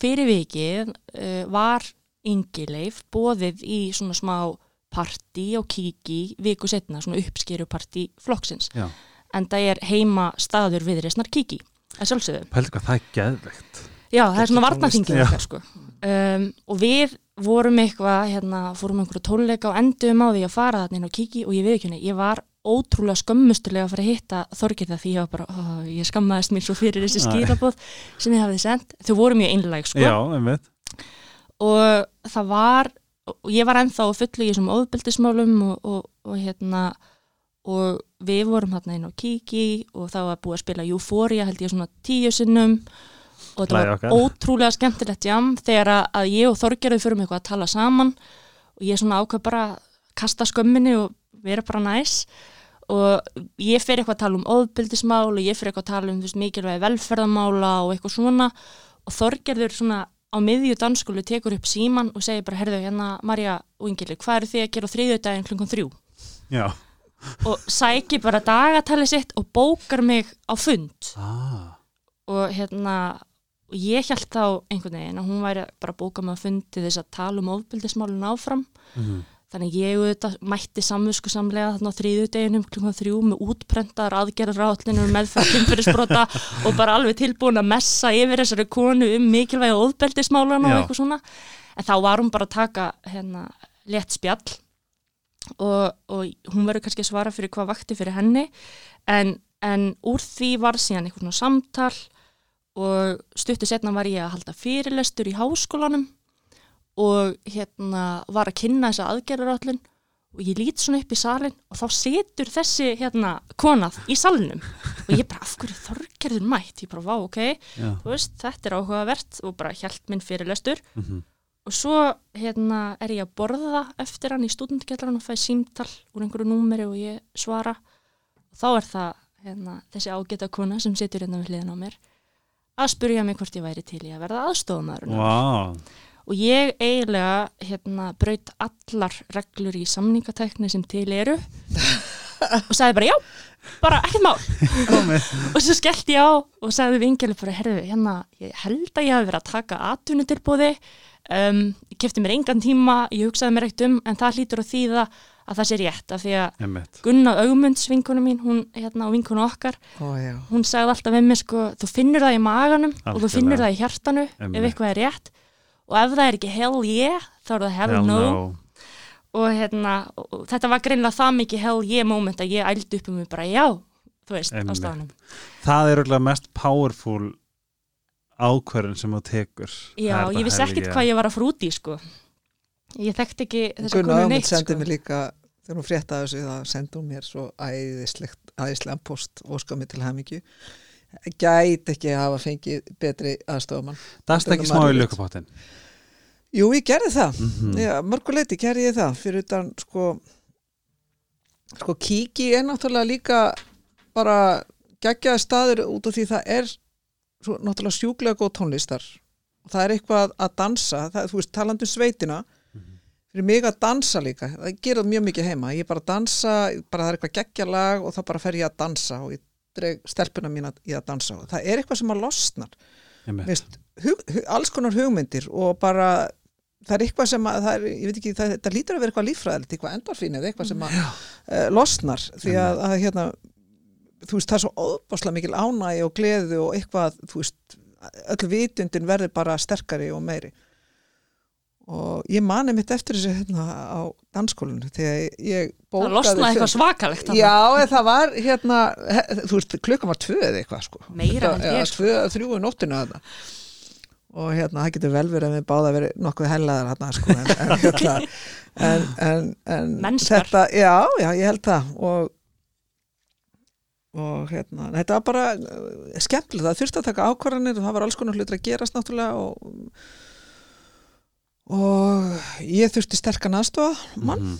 fyrir vikið uh, var Ingileif bóðið í svona smá partí og kíki viku setna, svona uppskerupartí flokksins, Já, en það er heima staður viðreisnar kíki að sjálfsögðu. pældi hvað það er geðveikt Já, það er svona varnaþingið okkar sko. Um, og við vorum eitthvað, hérna, fórum einhverju tónleika og endum á því að fara þarna inn á kíki og ég henni, ég var ótrúlega skömmustulega að fara að hitta Þorgirða því ég var bara, ó, ég skammaðist mér svo fyrir þessi skýrabóð sem ég hafði sendt. Þau voru mjög einlæg sko Já, einmitt og það var, og ég var ennþá á fullu í þessum ofbeldismálum og, og, og hérna og við vorum hérna inn á kíki og það var búið að spila Euphoria held ég svona tíu sinnum. Og þetta var okkar. ótrúlega skemmtilegt jam þegar að- ég og Þorgerður fyrir eitthvað að tala saman. Og ég svona ákvað bara að kasta skömminni og vera bara næs. Og ég fyrir eitthvað að tala um ofbeldismál og ég fyrir eitthvað að tala um veist, mikilvægi velferðamála og eitthvað svona. Og Þorgerður svona á miðju danskólu tekur upp síman og segir bara, herðu, hérna Marja og Ingili, hvað eru þið að gera á þriðjudaginn klukkan þrjú? Já Og sæki bara dagatali sitt og bókar mig á fund. Ah. og hérna og ég held þá einhvern veginn að hún væri bara að bóka mig á fundi þess að tala um ofbeldismálun áfram. Mm. þannig ég auðvitað mætti samvisku samlega þarna á þriðjudeginum klukkan þrjú með útprentar aðgerðarátlinur meðferð kynferðisbrota og bara alveg tilbúin að messa yfir þessari konu um mikilvægi ofbeldismálun og eitthvað svona. En þá var hún bara að taka hérna létt spjall og, og hún verður kannski að svara fyrir hvað vakti fyrir henni. En, en úr því var síðan eitthvað svona samtal og stuttu setna var ég að halda fyrirlestur í háskólanum og hérna var að kynna þessa aðgerðarállin og ég lít svona upp í salin og þá setur þessi hérna konað í salnum. Og ég bara af hverju þorgerður mætt? Ég bara vá ok, veist þetta er áhugavert og bara hjælt minn fyrirlestur. Mm og svo hérna er ég að borða eftir hann í stúdendkjallarinn og fæ símtal úr einhverju númeri og ég svara. Og þá er það hérna, þessi ágæta kona sem situr hérna við hliðin á mér að spurja mig hvort ég væri til í að verða aðstofamæður Vá. Og ég eiginlega hérna, braut allar reglur í samningatækni sem til eru og sagði bara já, bara ekkert mál. Og svo skellti ég á og sagði við Ingeli bara, herðu, hérna ég held að ég hafi verið að taka atvinnutilbúði um, ég kefti mér engan tíma ég hugsaði mér eitt um, en það hlýtur að þýða að það sé rétt, af því að Einmitt Gunna Augmunds vinkonu mín, hún hérna og vinkonu okkar, Ó, hún sagði alltaf við mig sko, þú finnur það í maganum og þú finnur það í hjartanu Einmitt. ef eitthvað er rétt og ef það er ekki hell yeah, þá er það hell, Hell no, no. og hérna og, þetta var greinlega það mikið hell yeah moment að ég ældi upp um mig bara já þú veist, á Einmitt. staðanum Það er örugglega mest powerful ákvörðin sem þú tekur. Já, ég vissi ekkert hvað ég var að frúti sko. Ég þekkti ekki þessa Gunnar konu neitt sko. mér líka þegar hún fréttaði þessu þá sendi hún mér svo æðislegt, æðislegan post mér til hamingju. Gæti ekki að hafa fengið betri aðstofamann Dast ekki smá í lökupáttin Jú, ég gerði það. Mm Já, mörguleiti gerði ég það. Fyrir utan sko sko kíki er náttúrulega líka bara geggjaði staður út af því það er svo, náttúrulega sjúklega góð tónlistar. Og það er eitthvað að dansa það, þú veist, talandi um sveitina fyrir mig að dansa líka það gera mjög mikið heima, ég bara dansa bara það er eitthvað geggjalag og þá bara fer ég að dansa og ég dreg stelpuna mína í að dansa og það er eitthvað sem að losnar. Veist, hug, hug, alls konar hugmyndir og bara það er eitthvað sem að, er, ég veit ekki, það, það lítur að vera eitthvað líffræðilegt, eitthvað endorfín eða eitthvað sem að uh, losnar því að, að hérna, þú veist, það er svo óbáslega mikil ánægi og gleði og eitthvað, þú veist, öll vitundin verður bara sterkari og meiri og ég mani mitt eftir þessu hérna á danskólinu þegar ég bókaði Það losnaði eitthvað svakalegt þarna. Já, það var hérna, þú veist, klukkan var tvö eða eitthvað sko. Meira en ég, sko. Tvö, þrjú í nóttinu þarna. Og hérna, það getur vel verið að við báða verið nokkuð hellaðar þarna, sko. En, en, hérna, en, en, þetta, já, já, ég held það. Og, og hérna, þetta var bara uh, skemmtilegt. Það þurfti að taka ákvarðanir og það var alls konar hlutur að gerast náttúrulega og og ég þurfti sterkan aðstofa mann Mhm.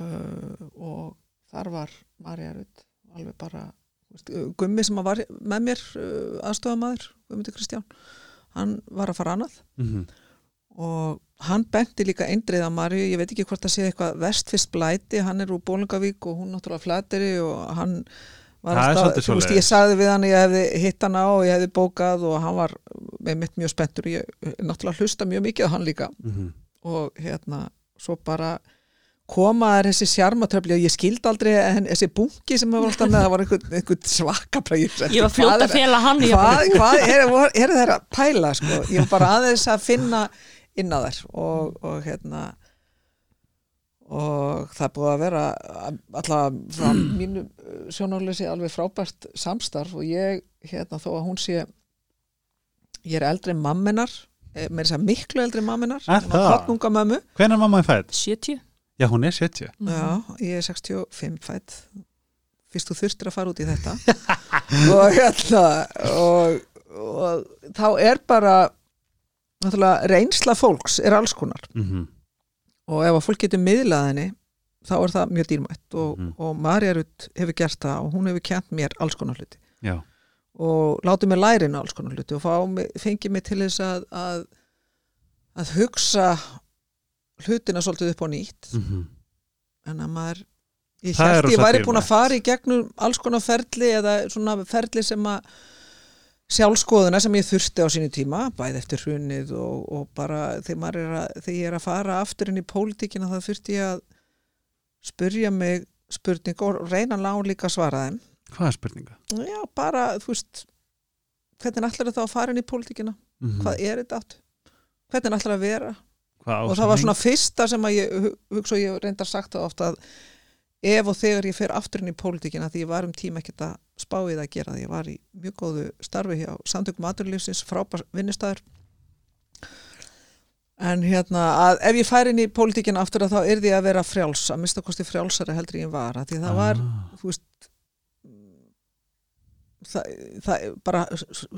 uh, og þar var Marja Rutt alveg bara veist, uh, Gummi sem var með mér uh, aðstofamaður, Gummi Kristján hann var að fara annað Mhm. og hann benti líka eindrið að Marju, ég veit ekki hvort það sé eitthvað vestfist blæti, hann er úr Bólingavík og hún náttúrulega flateri og hann var er alltaf, þú veist, ég sagði við hann að ég hefði hitt hann á og ég hefði bókað og hann var með mitt mjög spenntur, ég náttúrulega hlusta mjög mikið á hann líka Mhm. og hérna svo bara koma þær þessi sjarmatröfli og ég skildi aldrei en þessi bunki sem var alltaf með það var einhvern, einhvern svaka præjur Ég var fljótt að fela hann í hvað, hvað er, er þeir að pæla sko? ég var bara aðeins að finna inn á þær og, og hérna og það er búið að vera alltaf frá mínu sjónarleysi alveg frábært samstarf og ég hérna þó að hún sé ég er eldri mamminar með þess að miklu eldri en mamminar Er mamma er fætt? 70 Já, hún er 70. Já, ég er 65 fætt fyrst þú þurftir að fara út í þetta. Og hérna og, og þá er bara náttúrulega reynsla fólks er alls konar Mhm. og ef að fólk getur miðlað henni þá er það mjög dýrmætt og, Mhm. og Marja Rutt hefur gert það og hún hefur kent mér alls konar hluti Já. og látið mér lærin alls konar hluti og fengið mig til þess að, að að hugsa hlutina svolítið upp á nýtt Mhm. en að maður ég held ég væri búin að fara í gegnum alls konar ferli eða svona ferli sem að sjálfskoðuna sem ég þurfti á sínu tíma bæði eftir hrunið og, og bara þegar, er að, þegar ég er að fara aftur inn í pólitíkina þá þurfti ég að spurja mig spurning og reyna að lána líka að svara þeim. Hvað er spurninga? já bara þú veist hvernig ætlar það að fara inn í pólitíkina? Mhm. hvað er þetta átt hvernig ætlar að vera? Og það var svona fyrsta sem að ég hu- hugsa og ég reyndar sagt það ofta að ef og þegar ég fer aftur inn í pólitíkina því ég var um tíma ekkert að spá í það að gera því ég var í mjög góðu starfi hjá samtökum aturlífsins, frábær vinnustæður en hérna að ef ég fær inn í pólitíkina aftur að þá er því að vera frjáls að mista kosti frjálsara heldur ég var. Því það var, Ah. þú veist það, það bara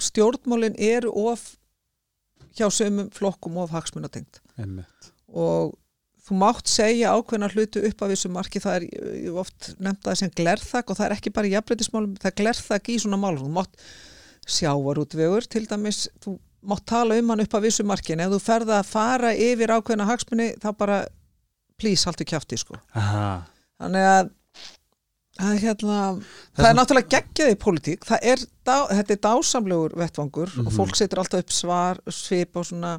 stjórnmálin eru of hjá sömum flokkum of hagsmunatengt og þú mátt segja ákveðna hlutu upp af þessu marki, það er ég hef oft nefnt það sem glerþak og það er ekki bara jafnbreytismálum, það er glerþak í svona málum, þú mátt sjávarútvegur til dæmis, þú mátt tala um hann upp af þessu markin, ef þú ferða að fara yfir ákveðna hagsmunni, þá bara please, haltu kjafti, sko. Aha. þannig að það er hérna, það, sem- er náttúrulega geggjað í pólitík, það er, dá, þetta er dásamlegur vettvangur og Mhm. fólk setur alltaf upp svar, svip og svona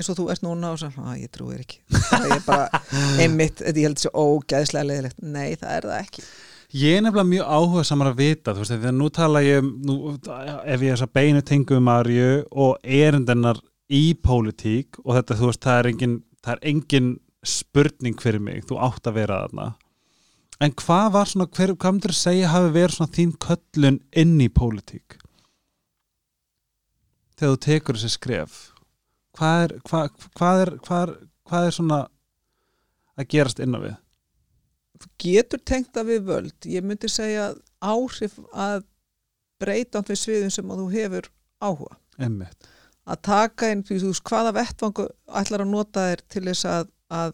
eins og þú ert núna og svo, að ég trúir ekki það er bara einmitt, þetta ég held þessi ógæðslega leðilegt, nei það er það ekki Ég er nefnilega mjög áhuga samar að vita, þú veist, þegar nú tala ég nú, ef ég er að beinu tengu um Marju og erindennar í pólitík og þetta, þú veist, það er engin, það er engin spurning fyrir mig, þú átt að vera þarna. En hvað var svona, hver, hvað myndir að segja hafi verið svona þín köllun inn í pólitík? Þegar þú tekur þessi skref, hvað er, hvað, hvað er, hvað er, hvað er svona að gerast inn á við? getur tengt það við völd ég myndi segja að áhrif að breyta við sviðum sem að þú hefur áhuga Einmitt. að taka inn, þú veist, hvaða vettvangu ætlar að nota þér til þess að, að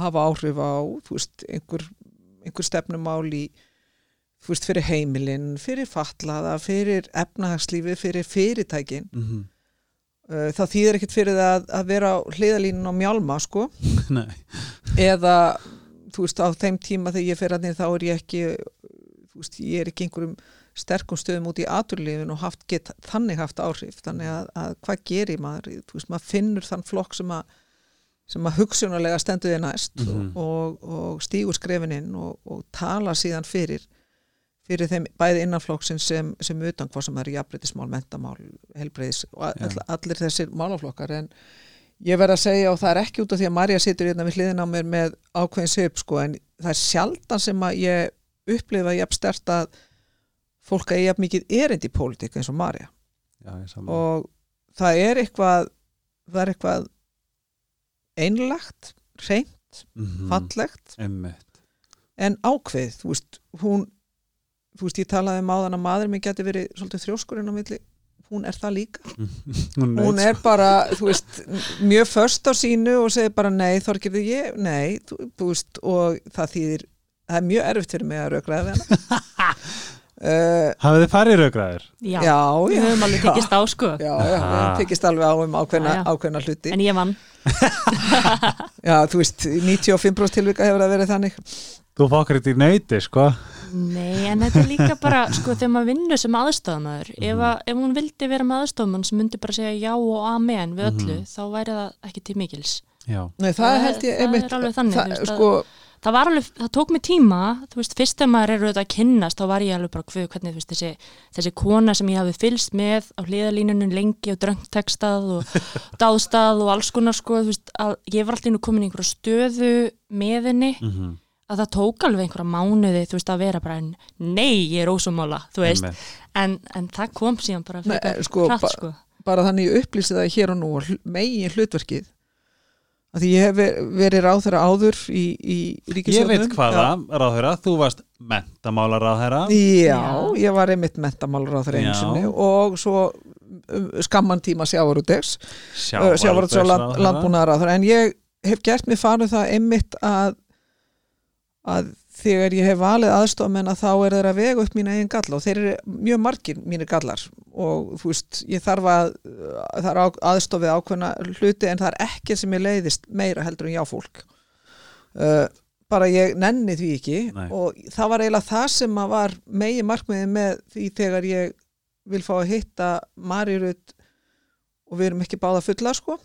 hafa áhrif á, þú veist, einhver, einhver stefnumál í, þú veist, fyrir heimilinn, fyrir fatlaða, fyrir efnahagslífi, fyrir fyrirtækin Mm uh, það þýðir ekkert fyrir það að, að vera á hliðalínun á mjálma sko. Eða þú veist á þeim tíma þegar ég fer að þá er ég ekki veist, ég er ekki einhverjum sterkum stöðum út í aturlífin og haft, get þannig haft áhrif. Þannig að, að hvað gerir maður? Þú veist, maður finnur þann flokk sem að sem að hugsunulega stendur þið næst Mhm. og, og stígur skrefinin og, og tala síðan fyrir fyrir þeim bæði innanflokksins sem, sem utan hvað sem eru jafnbreytismál, mentamál, helbreyðis og all, allir þessir málaflokkar. En ég verð að segja og það er ekki út af því að Marja situr hérna við hliðin á mér með ákveðin söp sko en það er sjaldan sem að ég upplifa jafn stert að fólk að ég jafn mikið erind í pólitík eins og Marja og það er eitthvað það er eitthvað einlagt, reynt, Mhm. fallegt. Einmitt. en ákveð, þú veist, hún þú veist, ég talaði um áðan að maður minn geti verið svolítið þrjóskurinn á milli. Hún er það líka, Hún, hún er bara þú veist, mjög först á sínu og segir bara nei, Þorgirði ég, nei þú, þú veist, og það þýðir það er mjög erfitt fyrir mig að raukraða við hana. Uh, Hafið þið farið raugraðir? Já, já, við já, höfum alveg tekist á sko. Já, já, við Aha. tekist alveg á um ákveðna, Já, já. ákveðna hluti. En ég vann. Já, þú veist, 95% tilvika hefur það verið þannig. Þú fokkar þetta í nöyti, sko. Nei, en þetta er líka bara, sko, þegar maður vinnur sem aðstofamæður, ef, Mhm. að, ef hún vildi vera með aðstofamann sem myndi bara segja já og amen við öllu, Mhm. þá væri það ekki til mikils. Já. Nei, það, Það- held ég það einmitt, er alveg þannig, það, veist, sko, Það var alveg, það tók mig tíma, þú veist, fyrst þegar maður er auðvitað að kynnast, þá var ég alveg bara, hvað, hvernig, þú veist, þessi, þessi kona sem ég hafi fylst með á hliðalínunum lengi og dröngtekstað og dáðstað og alls konar, sko, þú veist, að ég var alltaf inn og komin í einhverja stöðu með henni, Mm að það tók alveg einhverja mánuði, þú veist, að vera bara, nei, ég er ósumála, þú veist, en, en það kom síðan bara fyrir sko, hratt, ba- sko. bara þannig ég upplýsi það hér og nú og megin hlutverkið að því ég hef ver- verið ráþæra áður í, í Ég ríkisjóðnum veit hvaða, ráðherra, þú varst mentamálar ráðherra. Já, Já. ég var einmitt þeirra einu Já. sinni og svo um, skamman tíma sjávarútegs sjávarútegs og þeirra en ég hef gert mér farið það einmitt að að þegar ég hef valið aðstofamenn að þá er þeirra að vega upp mína eigin galla og þeir eru mjög margir mínir gallar og þú veist, ég þarf að það á- aðstofið ákveðna hluti en það er ekki sem ég leiðist meira heldur en já fólk uh, bara ég nenni því ekki Nei. og það var eiginlega það sem að var megi markmiði með því þegar ég vil fá að hitta Marirut og við erum ekki báða fulla sko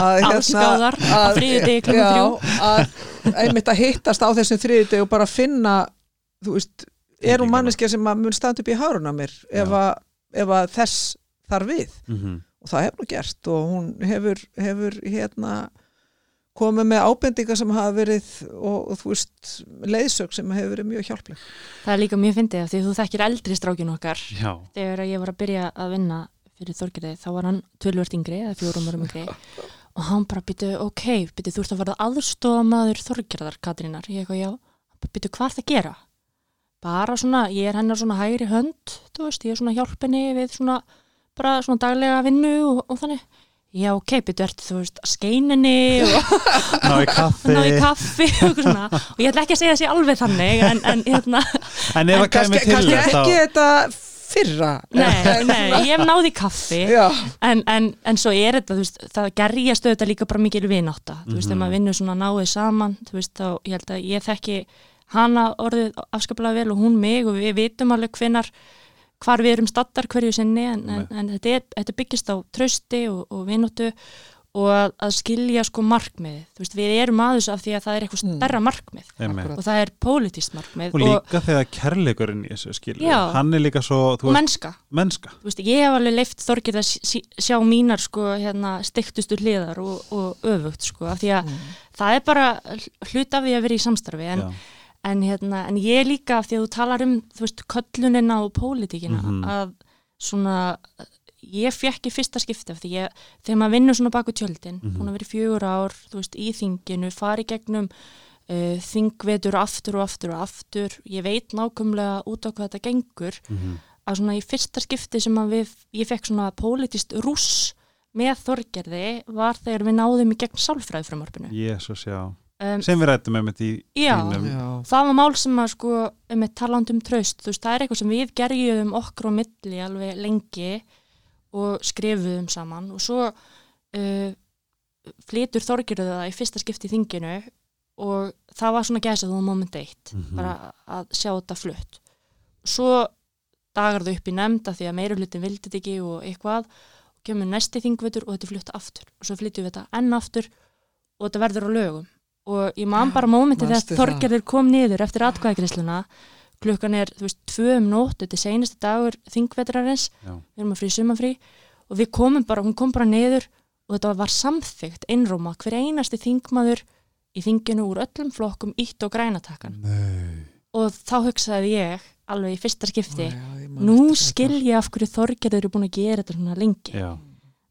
að Allsgáðar á að- þriðjudegi klukkan já, þrjú. að einmitt að hittast á þessum þriðjudegi og bara finna þú veist, er hún manneskja sem að mun standa upp í hárun á mér ef að, ef að þess þar við Mhm. og það hefur hún gert og hún hefur, hefur hérna komið með ábendingar sem hafa verið og, og þú veist, leiðsög sem hefur verið mjög hjálpleg Það er líka mjög fyndið af því þú þekkir eldri strákin okkar Já. þegar ég var að byrja að vinna fyrir Þorgerði, þá var hann tölvört yngri eða fjórum árum yngri. Og hann bara býtu, ok, býtu, þú ert að verða aðstofa maður Þorgerðar, Katrínar. Ég eitthvað, já, býtu, hvað það að gera? Bara svona, ég er hennar svona hægri hönd, þú veist, ég er svona hjálpinni við svona, bara svona daglega vinnu og, og þannig. Já, ok, býtu, ert þú veist, að skeininni og Ná í kaffi. ná í kaffi og svona. Og ég ætla ekki að segja þessi alveg þannig en, en hérna, En að kannski, kannski ekki þetta fyrra nei, nei, ég hef náði kaffi en, en, en svo er þetta, veist, það gerjast auðvitað líka bara mikil vinátta, þú veist, Mhm. þegar maður vinnur svona náðið saman, þú veist, þá ég held að ég þekki hana orðið afskaplega vel og hún mig og við vitum alveg hvenar, hvar við erum stattar hverju sinni, en, en, en þetta, er, þetta byggist á trausti og, og vinóttu og að, að skilja sko markmið, veist, við erum aðeins af því að það er eitthvað Mm. stærra markmið Einmitt. og það er pólitískt markmið Og líka þegar kærleikurinn í þessu skilur. Já. Hann er líka svo, þú og veist, mennska mennska. veist, ég hef alveg leift þorgið að sjá mínar sko hérna stiktustu hliðar og, og öfugt sko, af því að það er bara hlut af því að vera í samstarfi en, en, hérna, en ég líka af því að þú talar um, þú veist, köllunina og pólitíkina, Mhm. að svona, ég fekk í fyrsta skipti af því ég, þegar maður vinnur svona baku tjöldin, Mhm. búin að vera fjögur ár þú veist, í þinginu, fari gegnum uh, þingvetur aftur og aftur og aftur, ég veit nákvæmlega út á hvað þetta gengur Mhm. að svona í fyrsta skipti sem við, ég fekk svona pólitist rúss með þorgerði var þegar við náðum í gegn sálfræðifrumvarpinu. Jésús, já. Um, Sem við rættum með mitt í Já. já, það var mál sem að sko með talandum traust, þú veist, það er eitthvað sem við gerjuðum okkur á milli alveg lengi og skrifuðum saman og svo uh, flytur Þorgjörðu það í fyrsta skipti í þinginu og það var svona gæsað á moment eitt Mhm. bara að sjá þetta flutt svo dagar þau upp í nefnda því að meira hlutin vildi þetta ekki og eitthvað og kemur næsti þingvetur og þetta er flutt aftur og svo flyttum við þetta enn aftur og þetta verður á lögum og ég man bara manstu þegar það? Þorgerður kom niður eftir atkvæðagrisluna klukkan er, þú veist, tvö um nótt þetta er seinasti dagur þingvetrarins Já. við erum að frí sumafrí og við komum bara, hún kom bara niður og þetta var samþygt einróma hver einasti þingmaður í þinginu úr öllum flokkum ítt og grænatakkan Nei. og þá hugsaði ég alveg í fyrsta skipti Já, ég man nú skil ég af hverju Þorgerður eru búin að gera þetta svona lengi Já.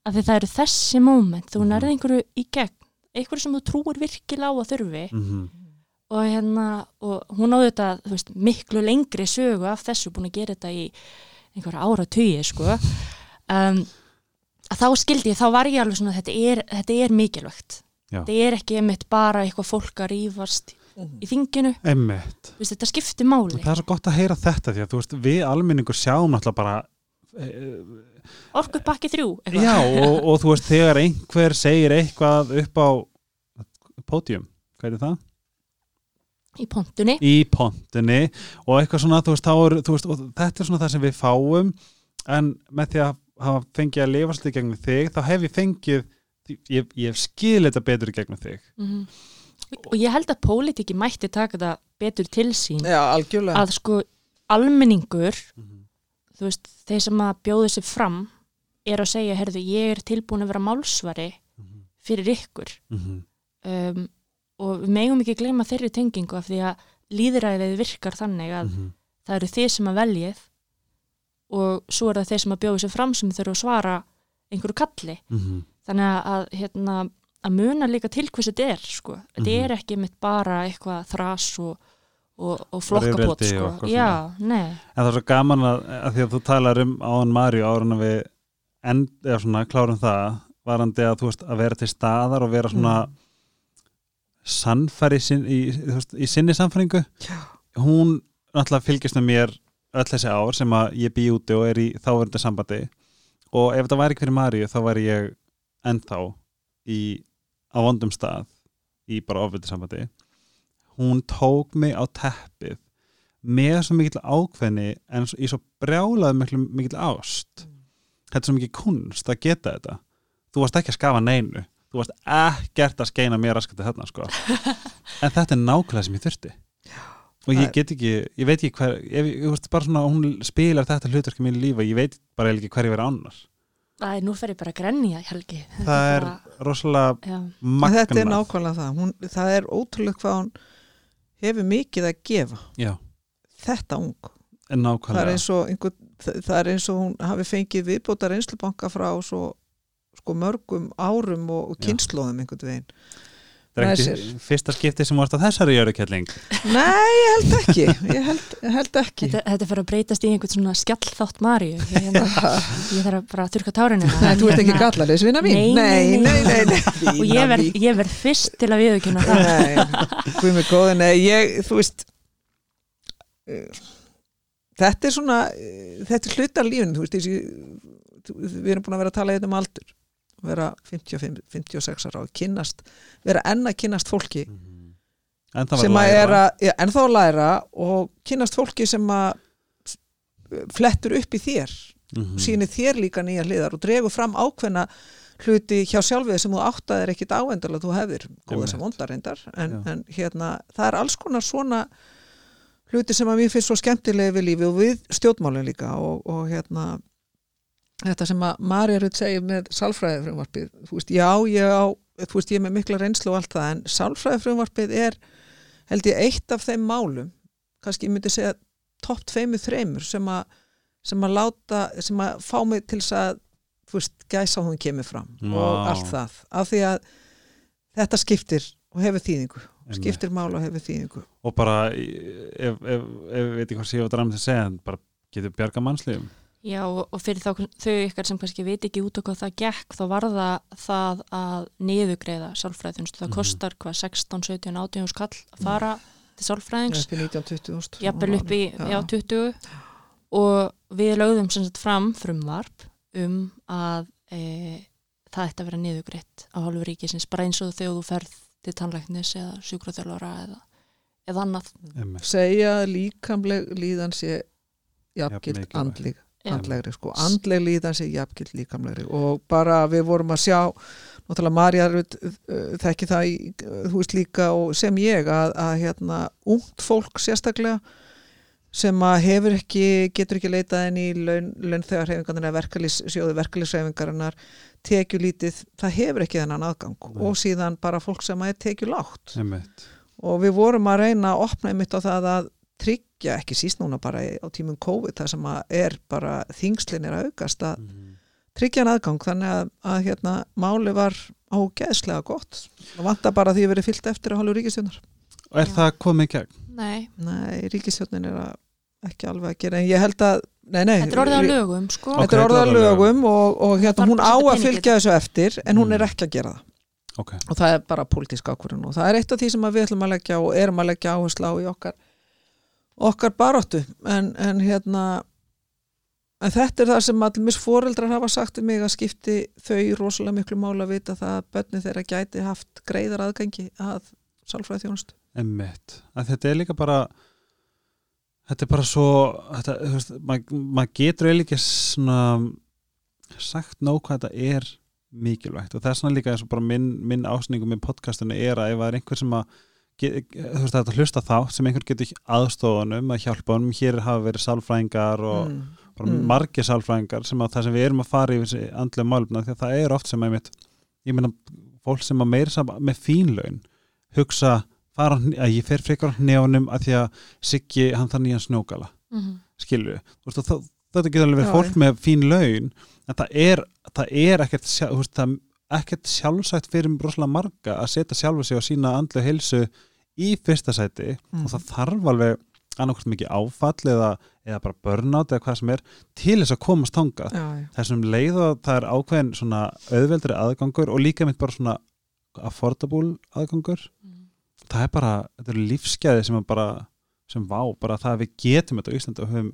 af því það eru þessi móment þú Mhm. nærði einhverju í gegn einhverju sem þú trúir virkilega á að þurfi Mhm. Og hérna og hún áður þetta veist, miklu lengri sögu af þessu búin að gera þetta í einhverja ára tugi sko um, að þá skildi ég, þá var ég alveg svona þetta er, þetta er mikilvægt Já. þetta er ekki einmitt bara eitthvað fólk að rífast Mhm. í þinginu Einmitt. Þetta skiptir máli Það er svo gott að heyra þetta því að þú veist, við almenningur sjáum náttúrulega bara eh, orku pakki þrjú eitthvað. Já, og, og þú veist, þegar einhver segir eitthvað upp á pódium, hvað er það? Í pontunni Í pontunni og eitthvað svona, þú veist, þá er, þú veist, og þetta er svona það sem við fáum en með því að hafa fengið að lifa svolítið gegnum þig, þá hef ég fengið ég, ég hef skil þetta betur gegnum þig Mhm. og ég held að pólitíki mætti taka þetta betur til sín Já, algjörlega að sko almenningur Mhm. þú veist, þeir sem að bjóðu sér fram er að segja, herðu, ég er tilbúin að vera málsvari Mhm. fyrir ykkur Mhm. um, og við megum ekki gleyma þeirri tengingu af því að líðræðið virkar þannig að Mhm. það eru þið sem að veljið og svo er það þeir sem að bjóðu sér fram sem þurfa að svara einhverju kalli Mhm. þannig að, hérna að muna líka til hvers þetta er sko. þetta Mhm. er ekki mitt bara eitthvað þras og, og, og yfirveldi sko. já, En það er svo gaman að, að því að þú talar um áðan Maríu áður en að við end, svona klárum það varandi að þú veist að vera til staðar og vera svona Mm. Sannfæri sin, í, í sinni sannfæringu. Já. hún náttúrulega fylgist með mér öll þessi ár sem að ég bý úti og er í þáverandi sambandi. Og ef þetta væri ekki fyrir Maríu þá væri ég ennþá í, á vondum stað í bara ofvöldi sambandi. Hún tók mig á teppið með svo mikill ákveðni en svo- í svo brjálað mikil, mikill ást þetta er svo mikið kunst að geta þetta. Þú varst ekki að skafa neinu þú varst ekkert að skeina mér raskandi þarna sko. en þetta er nákvæmlega sem ég þurfti. Og ég Það- get ekki, ég veit ekki hver ég, ég veist bara svona, hún spilar þetta hlutverki mínu lífa, ég veit bara ekki hver ég verið annar. Æ, nú fer ég bara að grenja, Helgi. Þetta það er bara- rosalega magnað. Þetta er nákvæmlega það. Hún, Það er ótrúlega hvað hún hefur mikið að gefa. Já, þetta ung. Það er og, einhver, það það er eins og hún hafi fengið viðbótar einslubanka frá svo sko mörgum árum og, og kynnslóðum einhvern veginn. Það er ekki fyrsta skipti sem varst á þessari jörgkelling Nei, ég held ekki. Ég held, ég held ekki. Þetta, þetta fer að breytast í einhvern svona skjallþátt Maríu. Ég, hérna, ég þarf bara að þurka tárinu Nei, þú ert ekki gallalis, vinna mín? Nei, nei, nei. nei, nei, og ég verð ég verð fyrst til að viðurkynna það. Nei, hvað með góði, nei, ég, þú veist eh, þetta er svona eh, þetta er hluta lífin, þú veist þessi, við erum búin að vera að tala hérna um aldur vera 55, 56 ára og kynnast, vera enn að kynnast fólki en það sem var að er læra að, að og kynnast fólki sem að flettur upp í þér Mhm. sýnir þér líka nýja hliðar og dregur fram ákveðna hluti hjá sjálfið sem þú áttaðir ekkit áendalega þú hefðir, góða sem vondar reyndar en, en hérna, það er alls konar svona hluti sem að mér finnst svo skemmtilega við lífi og við stjórnmálinn líka og, og hérna þetta sem að Marja Rutt segir með sálfræði frumvarpið, þú veist, já, ég á þú veist, ég er með mikla reynslu og allt það en sálfræði frumvarpið er held ég eitt af þeim málum kannski ég myndi segja topp tveimur þreimur sem að sem að láta, sem að fá mig til þess að, þú veist, gæsa hún kemur fram og Vá. allt það. Af því að þetta skiptir og hefur þýðingu, skiptir mál og hefur þýðingu. Og bara ef, ef, ef veit ekki hvað sé að dræmi til að segja bara getur bjarga mannslífum Já, og fyrir þá, þau ykkar sem kannski veit ekki út á hvað það gekk, þá var það það að niðugreiða sálfræðunst. Það Mhm. kostar hvað 16, 17, 18 skall að fara til sálfræðings, upp í 1920 jafnvel upp í já. 20 og við lögðum sem sagt fram frumvarp um að e, það ætti að vera niðugreitt á hálfu ríkisins, bara eins og þegar þú ferð til tannlæknis eða sjúkraþjálfara eða, eða annað. Segja að líkamleg líðan sé jafngild Jafn mikilvæg. andleg, Já. Andlegri sko. andleg líðan sé jafngild líkamlegri. Og bara við vorum að sjá náttúrulega Marja Rut, uh, þekki það í, þú veist líka og sem ég að, að hérna ungt fólk sérstaklega sem að hefur ekki, getur ekki leitað inn í laun, launþegarhefingarnar verkalýs, sjóðu verkalýshefingarinnar tekjulítið, það hefur ekki þennan aðgang. Nei. og síðan bara fólk sem að er tekjulátt og við vorum að reyna að opna einmitt á það að tryggja, ekki síst núna bara á tímum COVID, það sem að er bara þingslin er að aukast að Mhm. tryggja hann aðgang, þannig að, að hérna, máli var ágeðslega gott og vantar bara því að verið fyllt eftir að hálfu ríkistjónar. Og er Já. það komið í gegn? Nei, Nei, ríkistjónin er að ekki alveg að gera, en ég held að nei, nei, þetta er orðið á rí- lögum, sko. Ok, Þetta er orðið á lögum og, og hérna, hún á að að fylgja þessu eftir en hún er Mm. ekki að gera það Ok. og það er bara pólitísk ákvörðun og það er eitt af því sem að við ætlum að leggja og erum að leggja áherslu á í okkar okkar baróttu en, en hérna en þetta er það sem allir foreldrar hafa sagt um mig að skipti þau rosalega miklu mála að vita það að börni þeirra gæti haft greiðar aðgangi að sálfræði þjónustu Einmitt. Að þetta er líka bara þetta er bara svo þetta, veist, maður mað getur eiginlega ekki svona sagt nóg hvað þetta er mikilvægt og það er svona líka eins og bara minn, minn ásningum með podcastinu er að ef það er einhver sem að þú veist þetta hlusta þá sem einhver getur aðstofunum að hjálpa honum hér hafa verið sálfræðingar og mm. bara Mm. margir sálfræðingar sem að það sem við erum að fara í þessi andlega málumna því að það er oft sem að ég meina fólk sem að meira með fínlaun hugsa fara, að ég fer frekar á nefnum að því að Siggi hann þar nýjan snjókala Mhm. skilju, þú veist, það, þetta getur alveg verið fólk með fín laun en það er, það er ekkert þú veist, það er ekkert sjálfsagt fyrir rosalega marga að setja sjálfa sig og sína andlu heilsu í fyrsta sæti Mm. og það þarf alveg annarkvæmt mikið áfall eða, eða bara burnout eða hvað sem er til þess að komast já. þessum leið og það er ákveðin svona auðveldri aðgangur og líka mitt bara svona affordable aðgangur Mhm. það er bara, þetta eru lífsgæði sem er bara, sem vá, bara það að við getum þetta á Íslandi og höfum,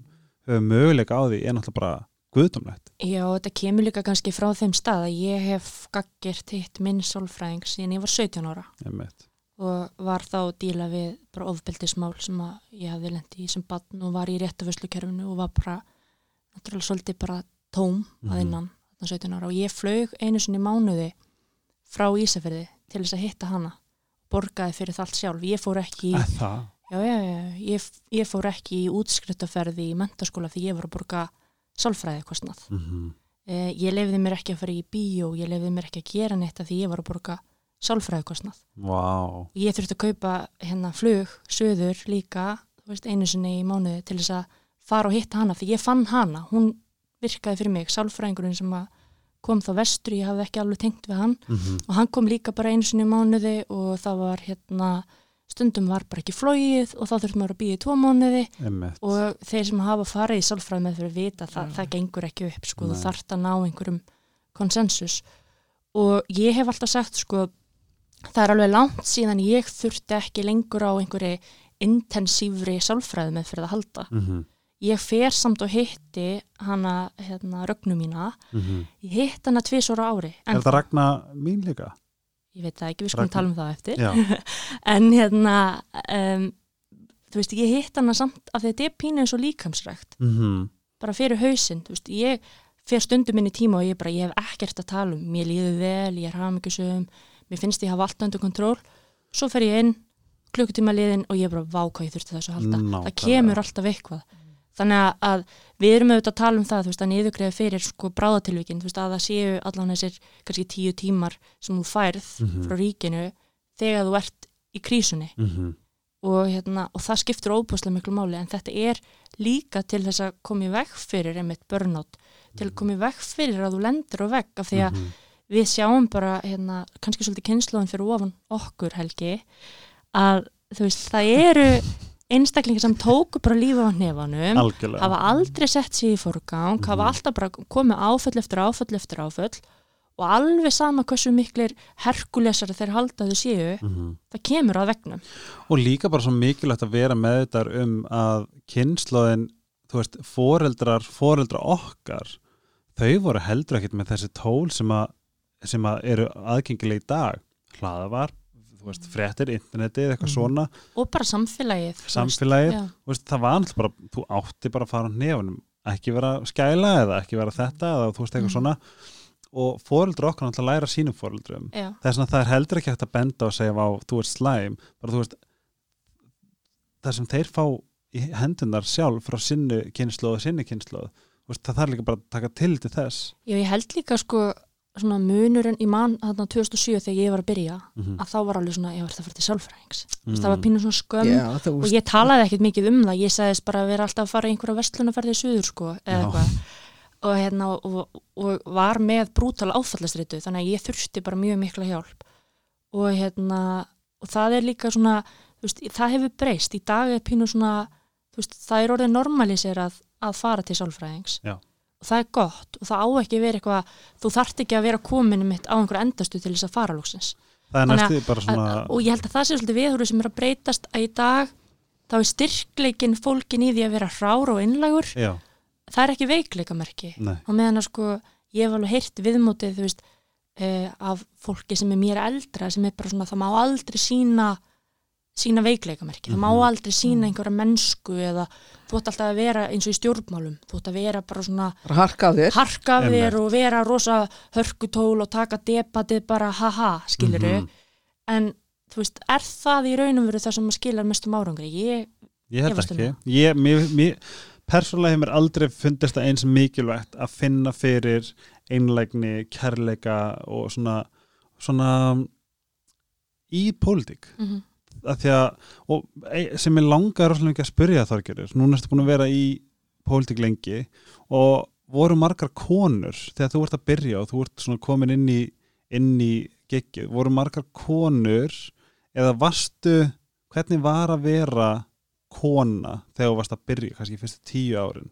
höfum möguleika á því er náttúrulega bara guðdómlegt Já, þetta kemur líka kannski frá þeim stað að ég hef gaggert hitt minn sálfræðing síðan ég var 17 ára einmitt. Og var þá að díla við bara ofbeldismál sem að ég hafði lendi í sem batn og var í réttaföslukerfinu og var bara, náttúrulega svolítið bara tóm að Mhm. innan 17 ára og ég flög einu sinni mánuði frá Ísafirði til þess að hitta hana borgaði fyrir það allt sjálf, ég fór ekki í, já, já, já, ég, ég fór ekki í útskrittaferði í mentaskóla því ég var að borga sálfræði kostnað Mm -hmm. Eh, ég lefði mér ekki að fara í bíó, ég lefði mér ekki að gera neitt af því ég var að borga sálfræðikostnað. Vá, Ég þurfti að kaupa hérna flug, söður líka, þú veist, einu sinni í mánuði til þess að fara og hitta hana því ég fann hana, hún virkaði fyrir mig, sálfræðingurinn sem að kom þá vestur, ég hafði ekki alveg tengt við hann. Mm -hmm. og hann kom líka bara einu sinni í mánuði og það var hérna, stundum var bara ekki flóið og þá þurfti maður að býja í tvo mánuði. Einmitt. Og þeir sem hafa farið í sálfræði með fyrir vita það, það gengur ekki upp sko, þú Nei. þarft að ná einhverjum konsensus. Og ég hef alltaf sagt sko, það er alveg langt síðan ég þurfti ekki lengur á einhverju intensívri sálfræði með fyrir að halda mm -hmm. ég fer samt og hitti hana hérna, rögnu mína Mm ég hitt hana tvisora ári Er þetta Ragnar mín líka? ég veit það ekki, við skulum Ragna? tala um það eftir en hérna um, þú veist, ég hitt hana samt af því að þetta er pínu eins og líkamsrækt mm bara fyrir hausinn, þú veist, ég fer stundum inn í tíma og ég bara, ég hef ekkert að tala um mér líður vel, ég er hafmyggjusum mér finnst ég hafa allt undir kontról svo fer ég inn, klukkutíma liðin og ég bara, vá hvað ég þurfti þessu að halda Nákvæmlega. það kemur alltaf eitthvað þannig að- við erum auðvitað að tala um það veist, að niðurgreða fyrir sko bráðatilvíkin að það séu allan þessir kannski tíu tímar sem þú færð Mhm. frá ríkinu þegar þú ert í krísunni -hmm. og, hérna, og það skiptur óbúslega miklu máli en þetta er líka til þess að koma í veg fyrir einmitt burnout til að koma í veg fyrir að þú lendir á veg af því að Mhm. Við sjáum bara hérna, kannski svolítið kynnslóðin fyrir ofan okkur Helgi að þú veist það eru einstaklingar sem tóku bara lífa á nefanum Algjörlega hafa aldrei sett sér í forgang hafa Mhm. alltaf bara komið áföll eftir áföll eftir áföll og alveg sama hversu miklir herkulesar þeir halda þau séu Mhm. það kemur að vegnum Og líka bara svo mikilvægt að vera með þetta um að kynnslóðin, þú veist, foreldrar, foreldrar okkar, þau voru heldur ekkert með þessi tól sem að, sem að eru aðgengileg í dag hlaðavar, þú veist, fréttir internetið, eitthvað Mhm. svona og bara samfélagið veist. Samfélagið. Þú veist, það var alltaf bara, þú átti bara að fara á nefunum, ekki vera að skæla eða ekki vera þetta eða þú veist eitthvað Mhm. svona og fóreldur okkar náttúrulega læra sínum það er svona það er heldur ekki hægt að benda og segja á þú ert slæm, bara þú veist það sem þeir fá í hendunar sjálf frá sinni kynnslóð og sinni veist, það þarf líka bara að taka til til þess Já, ég held líka sko svona munurinn í mann þarna 2007 þegar ég var að byrja mm að þá var alveg svona, ég var þetta að fara til sálfræðings? Mm. það var pínu svona skömm þú og veist, ég talaði ekkert mikið um það ég sagðist bara að vera alltaf að fara í einhverja vestlunarferði í suður sko, eða eitthvað. Og, hérna, og, og var með brútal áfallastritu, þannig að ég þurfti bara mjög mikla hjálp. Og hérna og það er líka svona veist, það hefur breyst, í dag er pínu svona veist, það er orðið normaliserað að fara til sálfræðings. Já. Það er gott og það á ekki að vera eitthvað þú þarft ekki að vera kominu mitt á einhverja endastu til þess að fara lóksins svona og ég held að það sé svolítið viðhverju sem er að breytast að í dag þá er styrkleikin fólkin í því að vera hrár og innlægur já, það er ekki veikleikamerki. Og meðan að sko ég hef alveg heyrt viðmótið þú veist uh, af fólki sem er mér eldra sem er bara svona það má aldrei sína sína veikleikamerki, það má Mhm. aldrei sína einhverja mennsku eða þú ætti alltaf að vera eins og í stjórnmálum. Þú ætti að vera bara svona bara harka og vera rosa hörkutól og taka debatið bara haha, skiluru Mhm. en þú veist, er það í raunum veru það sem skilar mestum árangri? Ég, ég held Efast um ekki. ég, mér, mér, persónulega hefur mér aldrei fundist það eins mikilvægt að finna fyrir einlægni, kærleika og svona, svona í pólitík. Mm -hmm. Að því að, e- sem ég langar rosalega mikið að spyrja þorgerður, núna ertu búin að vera í pólitík lengi og voru margar konur þegar þú ert að byrja og þú ert komin inn í í geggið, voru margar konur eða varstu hvernig var að vera kona þegar þú varst að byrja, kannski fyrstu tíu árin?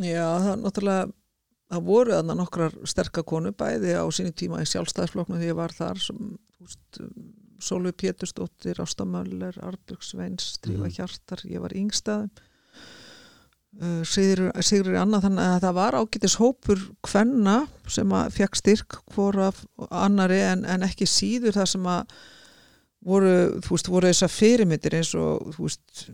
Já, það er náttúrulega það voru þarna nokkrar sterkar konu bæði á sínu tíma í sjálfstæðisflokknu því ég var þar sem Sólvi Pétursdóttir, Ásta Möller Arbjörg Sveins, Trífa Mhm. Hjartar ég var yngstaðum uh, Sigri, Sigri Anna þannig að það var ágætis hópur kvenna sem að fekk styrk hvor af annari en, en ekki síður það sem að voru, þú veist, voru þessar fyrirmyndir eins og, þú veist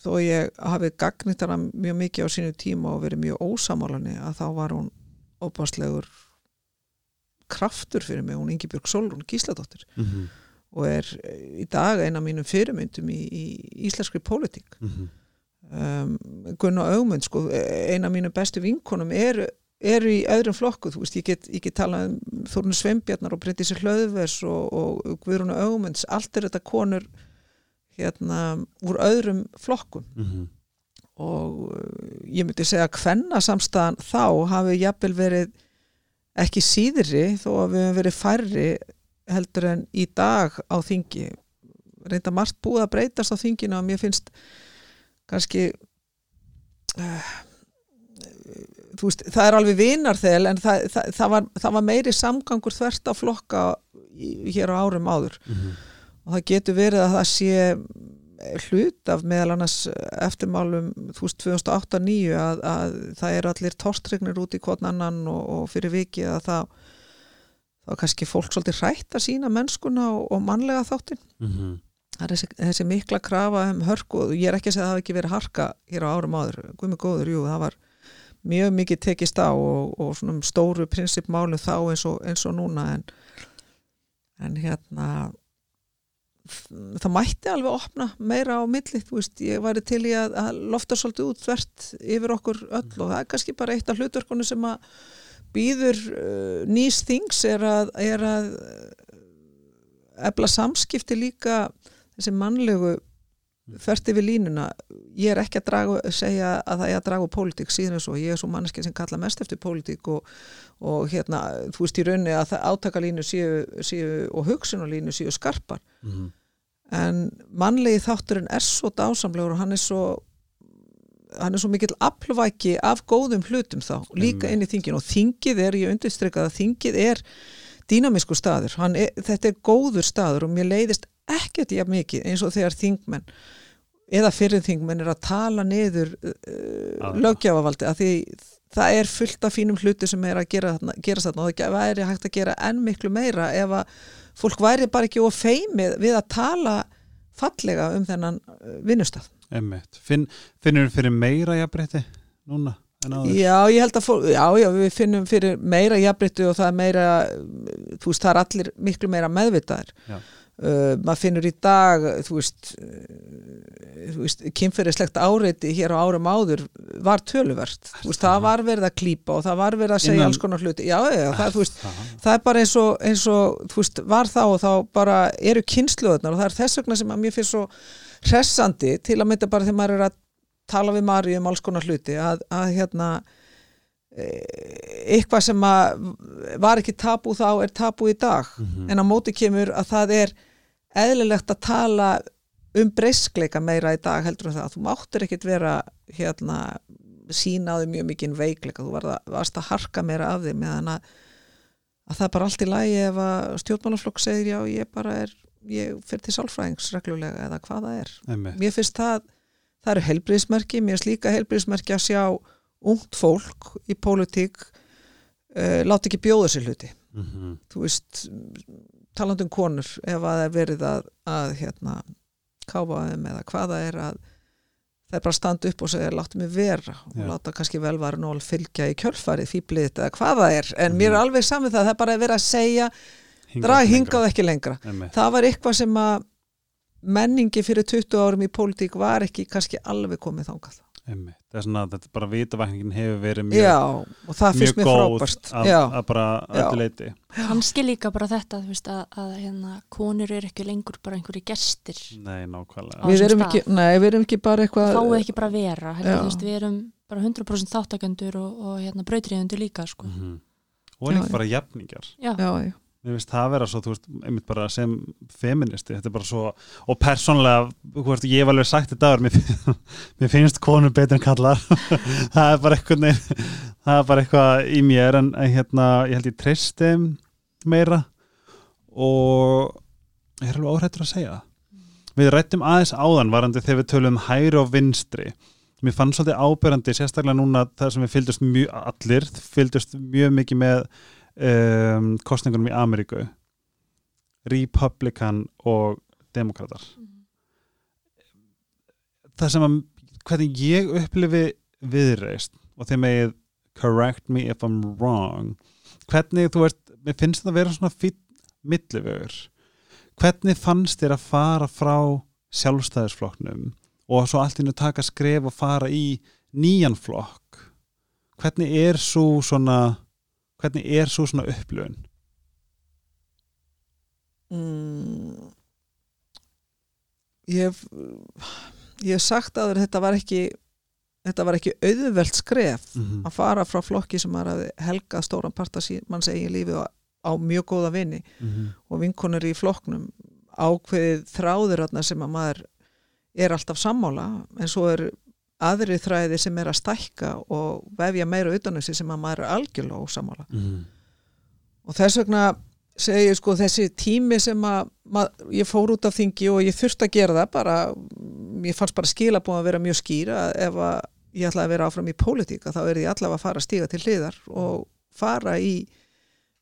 þó ég hafi gagnit hana mjög mikið á sínu tíma og verið mjög ósamálanni að þá var hún óbáslegur kraftur fyrir mig, hún Ingibjörg Solrún Gísladóttir mm -hmm. Og er eh, í dag eina mínum fyrirmyndum í, í íslenskri pólitík. Mm -hmm. um, Gunnar Augmund sko, eina af mínum bestu vinkonum eru eru í öðrum flokku, þú veist, ég get, ég get talað um Þórun Sveinbjarnar og Bryndísi Hlöðvers og, og Guðrún Augmunds allt er þetta konur hérna úr öðrum flokkum. Og uh, ég myndi segja að hvenna samstæðan þá hafi jafnvel verið ekki síðri þó að við höfum verið færri heldur en í dag á þingi. Reynda margt búið að breytast á þinginu og mér finnst kannski uh, veist, það er alveg vinarþel en það, það, það, var, það var meiri samgangur þvert á flokka í, hér á árum áður. Og það getur verið að það sé hlut af meðal annars eftirmálum þú veist 2008-2009 að, að það eru allir torstregnir út í kvotn annan og, og fyrir vikið að það er kannski fólk svolítið hrætt að sína mennskuna og, og mannlega þáttin það er þessi, þessi mikla krafa um hörku og ég er ekki að segja að það hafi ekki verið harka hér á árum áður, guðmi góður, jú, það var mjög mikið tekist á og, og svona um stóru prinsipmálu þá eins og, eins og núna en, en hérna það mætti alveg opna meira á milli, þú veist, ég væri til í að, að lofta svolítið út þvert yfir okkur öll og það er kannski bara eitt af hlutverkunum sem að býður uh, nýst þings er að, er að efla samskipti líka þessi mannlegu þvert yfir línuna. Ég er ekki að draga, segja að það er að draga úr pólitík síðan eins og ég er svo manneski sem kalla mest eftir pólitík og, og hérna, þú veist í raunni að átakalínu séu, séu og hugsunarlínu séu skarpar. En mannlegi þátturinn er svo dásamlegur og hann er svo hann er svo mikill aflvæki af góðum hlutum þá, líka inn í þingin og þingið er, ég undirstrykkað að þingið er dýnamísku staður er, þetta er góður staður og mér leiðist ekkert jafn mikið eins og þegar þingmenn eða fyrir þingmenn er að tala niður uh, löggjafavaldi að því það er fullt af fínum hluti sem er að gera, þarna- og það væri hægt að gera enn miklu meira ef að fólk væri bara ekki of feimið við að tala fallega um þennan uh, vinnustaf. Einmitt. Finn, finnur þú fyrir meira jafnbreytti núna en áður? Já, ég held að fólk, já, já, við finnum fyrir meira jafnbryttu og það er meira, þú veist, það er allir miklu meira meðvitaðir. Uh, maður finnur í dag, þú veist, uh, veist, kynferðislegt áreiti hér á árum áður var töluvert. Þú veist, það var verið að klípa og það var verið að segja Innan- alls konar hluti. Já, já, það, þú veist, það er bara eins og, eins og, þú veist, var þá og þá bara eru kynsluðunar og það er þess vegna sem að mér finnst svo hressandi til að mynda bara þegar maður er að tala við Mari um alls konar hluti að, að hérna eh, eitthvað sem að var ekki tabú þá er tabú í dag. Mhm. en á móti kemur að það er eðlilegt að tala um breyskleika meira í dag heldur en það. Þú máttur ekkit vera hérna sína á því mjög mikinn veikleika. Þú varð að, varst að harka meira af því meðan að, að það er bara allt í lagi ef að stjórnmálaflokk segir já ég bara er ég fyrir til sálfræðings reglulega eða hvað það er Einmitt. mér finnst það, það eru helbriðismerki mér finnst líka helbriðismerki að sjá ungt fólk í pólitík uh, láta ekki bjóða sér hluti Mhm. þú veist, talandi um konur ef að það er verið að, að hérna, káfa þeim eða hvað það er að það er bara að standa upp og segja láttu mig vera og Já. láta kannski velvarin og fylgja í kjölfarið fýblið eða hvað það er en Mhm. mér er alveg saman það, það er bara að vera að segja drag hingað ekki lengra Einmitt. það var eitthvað sem að menningi fyrir 20 árum í pólitík var ekki kannski alveg komið þangað Einmitt. Það er svona að þetta bara vitavækningin hefur verið mjög, já, og það finnst mér frábært að, að bara Já. öllu leiti. kannski líka bara þetta þú veist, að, að hérna, konur eru ekki lengur bara einhverju gestir Nei, við erum ekki, nei, við erum ekki bara eitthvað fáið ekki bara vera heldur, veist, við erum bara 100% þáttakendur og, og hérna, brautriðendur líka sko. Mhm. Og Já, líka bara jafningar. já, já, já. Mér finnst það að vera svo, þú veist, einmitt bara sem feministi, þetta er bara svo, og persónlega, þú veist, ég hef alveg sagt þetta áður, mér, mér finnst konur betur en kallar, það er bara eitthvað, það er bara eitthvað í mér, en, hérna, ég held ég þeim meira og ég er alveg óhrættur að segja. Við rættum aðeins áðan varandi þegar við tölum um hægri og vinstri. Mér fann svolítið ábyrjandi, sérstaklega núna það sem við fylgdust mjög, allir fylgdust mjög mikið með um, kostningunum í Ameríku Republikan og Demokrater það sem að hvernig ég upplifi viðreist og þeim megið correct me if I'm wrong hvernig þú veist, mér finnst þetta að vera svona fýtt millivegur. Hvernig fannst þér að fara frá sjálfstæðisflokknum og svo allt innu taka skref og fara í nýjan flokk? Hvernig er svo svona hvernig er svo svona upplöfun Mm, ég hef ég hef sagt að þetta var ekki þetta var ekki auðvelt skref mm að fara frá flokki sem að helga stóran part af manns eigin lífi á, á mjög góða vini -hmm. og vinkonur í flokknum. Ákveðið þráður sem að maður er alltaf sammála en svo er aðri þræði sem er að stækka og vefja meira utanum sig sem að maður er algjörlega ósammála Mhm. og þess vegna segi ég sko þessi tími sem að mað, ég fór út af þingi og ég þurfti að gera það bara, ég fannst bara skila búin að vera mjög skýra ef að ég ætlaði að vera áfram í pólitíka þá er ég allavega að fara að stíga til hliðar og fara í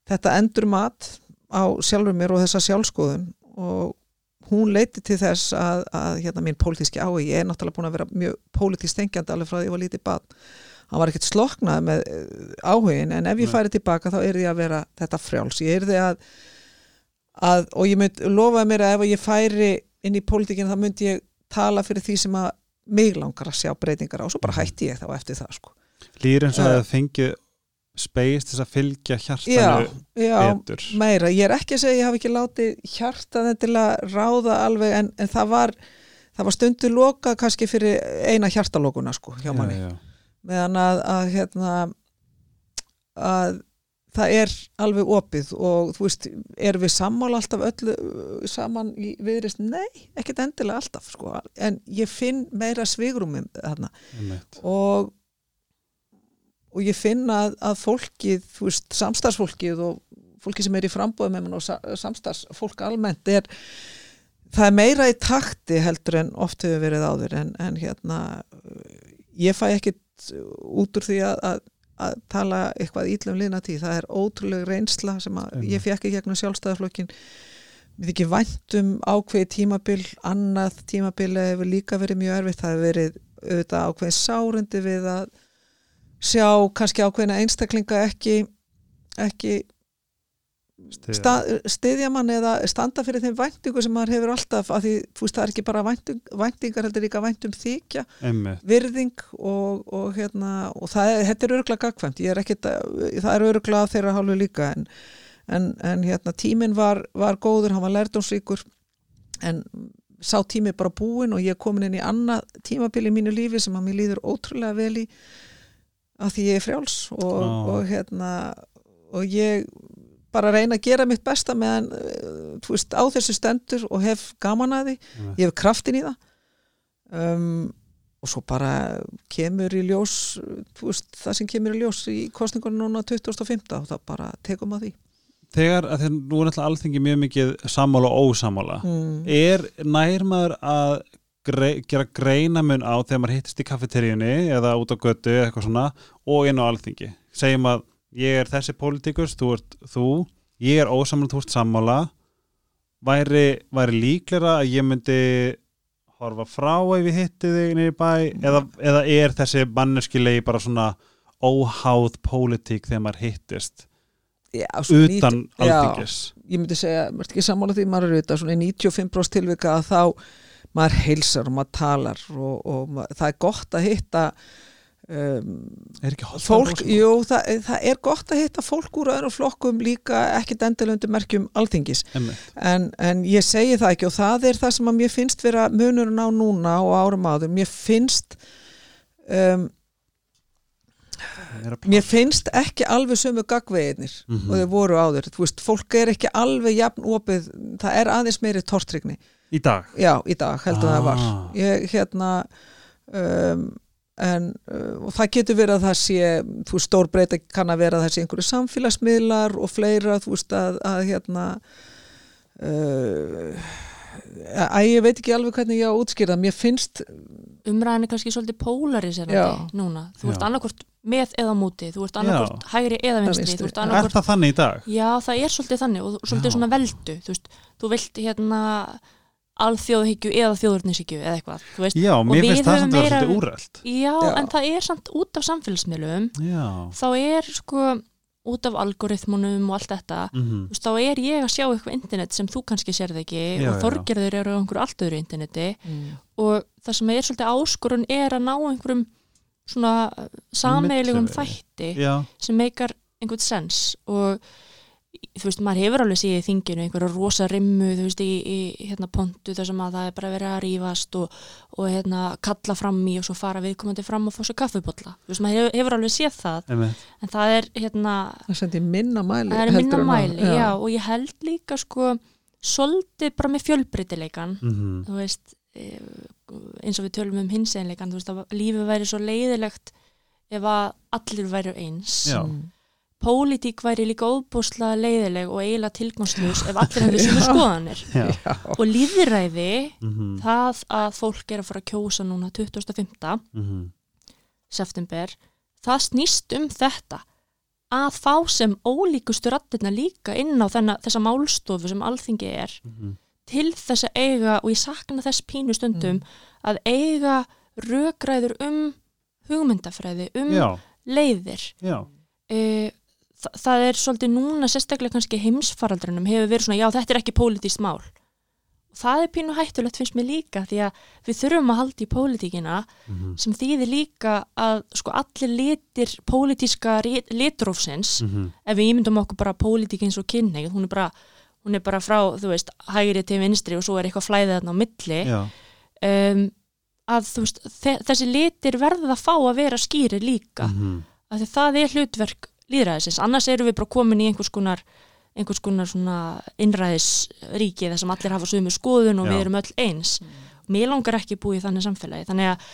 þetta endurmat á sjálfur mér og þessa sjálfskoðun og hún leiti til þess að, að hérna mín pólitíski áhugi, ég er náttúrulega búin að vera mjög pólitísk tengjandi alveg frá því ég var lítið bad hann var ekkert sloknað með eh, áhugin en ef ég færi tilbaka þá er ég að vera þetta frjáls, ég er því að, að og ég mynd lofaði mér að ef ég færi inn í pólitíkinu þá myndi ég tala fyrir því sem að mig langar að sjá breytingar á og svo bara hætti ég þá eftir það sko. Lýr eins og Eh. að fengið space til að fylgja já, hjartanu já, betur. meira, ég er ekki að segja að ég hafi ekki látið hjartaðin til að ráða alveg en, en það var var stundu lokað kannski fyrir eina hjartalokuna sko hjá manni. já, já. meðan að, að hérna að það er alveg opið og þú veist, erum við sammála alltaf öllu uh, saman í viðrist? Nei, ekkert endilega alltaf sko, en ég finn meira svigrúmi þarna. Og og ég finn að, að fólkið, þú veist, samstarfsfólkið og fólki sem er í frambóðum og sa- samstarfsfólk almennt er það er meira í takti heldur en oft hefur verið áður en, en hérna ég fæ ekkit út úr því að, að að tala eitthvað ítlum liðna tíð, það er ótrúlega reynsla sem ég fekk í gegnum sjálfstæðaflokkin við ekki væntum ákveði tímabil annað tímabil hefur líka verið mjög erfitt, það hefur verið auðvitað ákveðin sárundi við að sjá kannski ákveðina einstaklinga ekki ekki stiðja mann eða standa fyrir þeim væntingu sem maður hefur alltaf að því veist það er ekki bara vænting, væntingar heldur líka væntum þykja, Einmitt. virðing og, og hérna og það er, þetta er örgulega gagkvæmt ég er ekkit, að- það er örgulega þeirra hálfu líka en, en, en hérna tíminn var, var góður, hann var lærdómsríkur en sá tími bara búinn og ég er komin inn í annað tímabil í mínu lífi sem að mér líður ótrúlega vel í að því ég er frjáls og, Ó. og hérna og ég bara reyna að gera mitt besta meðan uh, þú veist, á þessu stendur og hef gaman að því Einmitt. ég hef kraftin í það um, og svo bara kemur í ljós þú veist, það sem kemur í ljós í kostningunum núna 2015 og það bara tekum að því Þegar, að þegar nú er alþingi mjög mikið sammála og ósammála mm. er nær maður að grei, gera greinamun á þegar maður hittist í kaffeteríunni eða út á götu eða eitthvað svona og inn á alþingi. Segjum að ég er þessi pólitíkus, þú ert þú ég er ósammála, þú ert sammála. Væri, væri líklega að ég myndi horfa frá ef ég hitti þig í bæ eða, eða er þessi manneskilegi bara svona óháð pólitík þegar maður hittist Já, utan alþingis? ég myndi segja, mér er ekki sammála því maður er auðvitað svona í 95% tilvika að þá maður heilsar og maður talar og, og ma- það er gott að hitta um, er ekki fólk, jú, það, það er gott að hitta fólk úr öðrum flokkum líka ekkit endilöndu merkjum alþingis. En, en ég segi það ekki og það er það sem að mér finnst vera munurinn á núna og árum áður, mér finnst um, mér finnst ekki alveg sömu gagveginir Mhm. og þau voru áður, þú veist, fólk er ekki alveg jafn opið, það er aðeins meiri tortrygni, í dag já, í dag heldur Ah. það var, ég hérna um, en uh, og það getur verið að það sé þú stór breyta kann að vera að það sé einhverju samfélagsmiðlar og fleira þú veist, að, að hérna uh, að ég veit ekki alveg hvernig ég á að útskýra það, mér finnst umræðin er kannski svolítið pólariserandi Já. núna, þú ert Já. annarkvort með eða múti, þú ert annarkvort hægri eða vinstri, vinstri. þú ert Er það þannig í dag? Já, það er svolítið þannig og svolítið Já. svona veldu, þú veist, þú vilt hérna alþjóðhyggju eða þjóðurnishyggju eða eitthvað, þú veist, Já, mér finnst það samt að vera meira- svolítið úrælt já, Já. en það er samt út af samfélagsmiðlum, Já. Þá er sko út af algoritmunum og allt þetta mm þú veist, þá er ég að sjá eitthvað internet sem þú kannski sérð ekki Já, og þorgerður eru á einhverju allt öðru interneti. Mm, og það sem er svolítið áskorun er að ná einhverjum svona Millivegi. þætti Já, sem meikar einhvern sens. Og þú veist, maður hefur alveg síðið í þinginu einhverja rosa rimmu, þú veist, í, í hérna pontu þar sem að það er bara verið að rífast og, og hérna kalla fram í og svo fara viðkomandi fram og fá sér kaffibotla þú veist, maður hefur, hefur alveg séð það einmitt en það er hérna, það sendi minna mæli er minna mæli já. og ég held líka sko svolítið bara með fjölbreytileikan mm þú veist eh, eins og við tölum um hinsenleikan þú veist að lífið væri svo leiðilegt ef að allir væru eins Já. Mm. Pólitík væri líka óbúslega leiðileg og eiginlega tilgangslus ef allir hefðu svona skoðanir Já og líðræði mm það að fólk er að fara að kjósa núna 2005. -hmm. september það snýst um þetta að fá sem ólíkustu rattirna líka inn á þenna, þessa málstofu sem alþingi er Mhm. til þess að eiga, og ég sakna þess pínu stundum, Mm. að eiga rökræður um hugmyndafræði, um Já, leiðir já e, þa það er svolítið núna sérstaklega kannski heimsfaraldrinum hefur verið svona, já þetta er ekki pólitískt mál. Það er pínu hættulegt finnst mér líka því að við þurfum að halda í pólitíkina mm sem þýðir líka að sko allir litir pólitíska litrófsins -hmm. ef við ímyndum okkur bara pólitík eins og kynneið, hún er bara hún er bara frá, þú veist, hægri til vinstri og svo er eitthvað flæðið þarna á milli um, að þú veist, þe- þessi litir verða að fá að vera skýri líka. Mm af því það er hlutverk líðræðisins, annars erum við bara komin í einhvers konar einhvers konar svona innræðisríki þar sem allir hafa sömu skoðun og Já. við erum öll eins. Mér langar ekki búa í þannig samfélagi, þannig að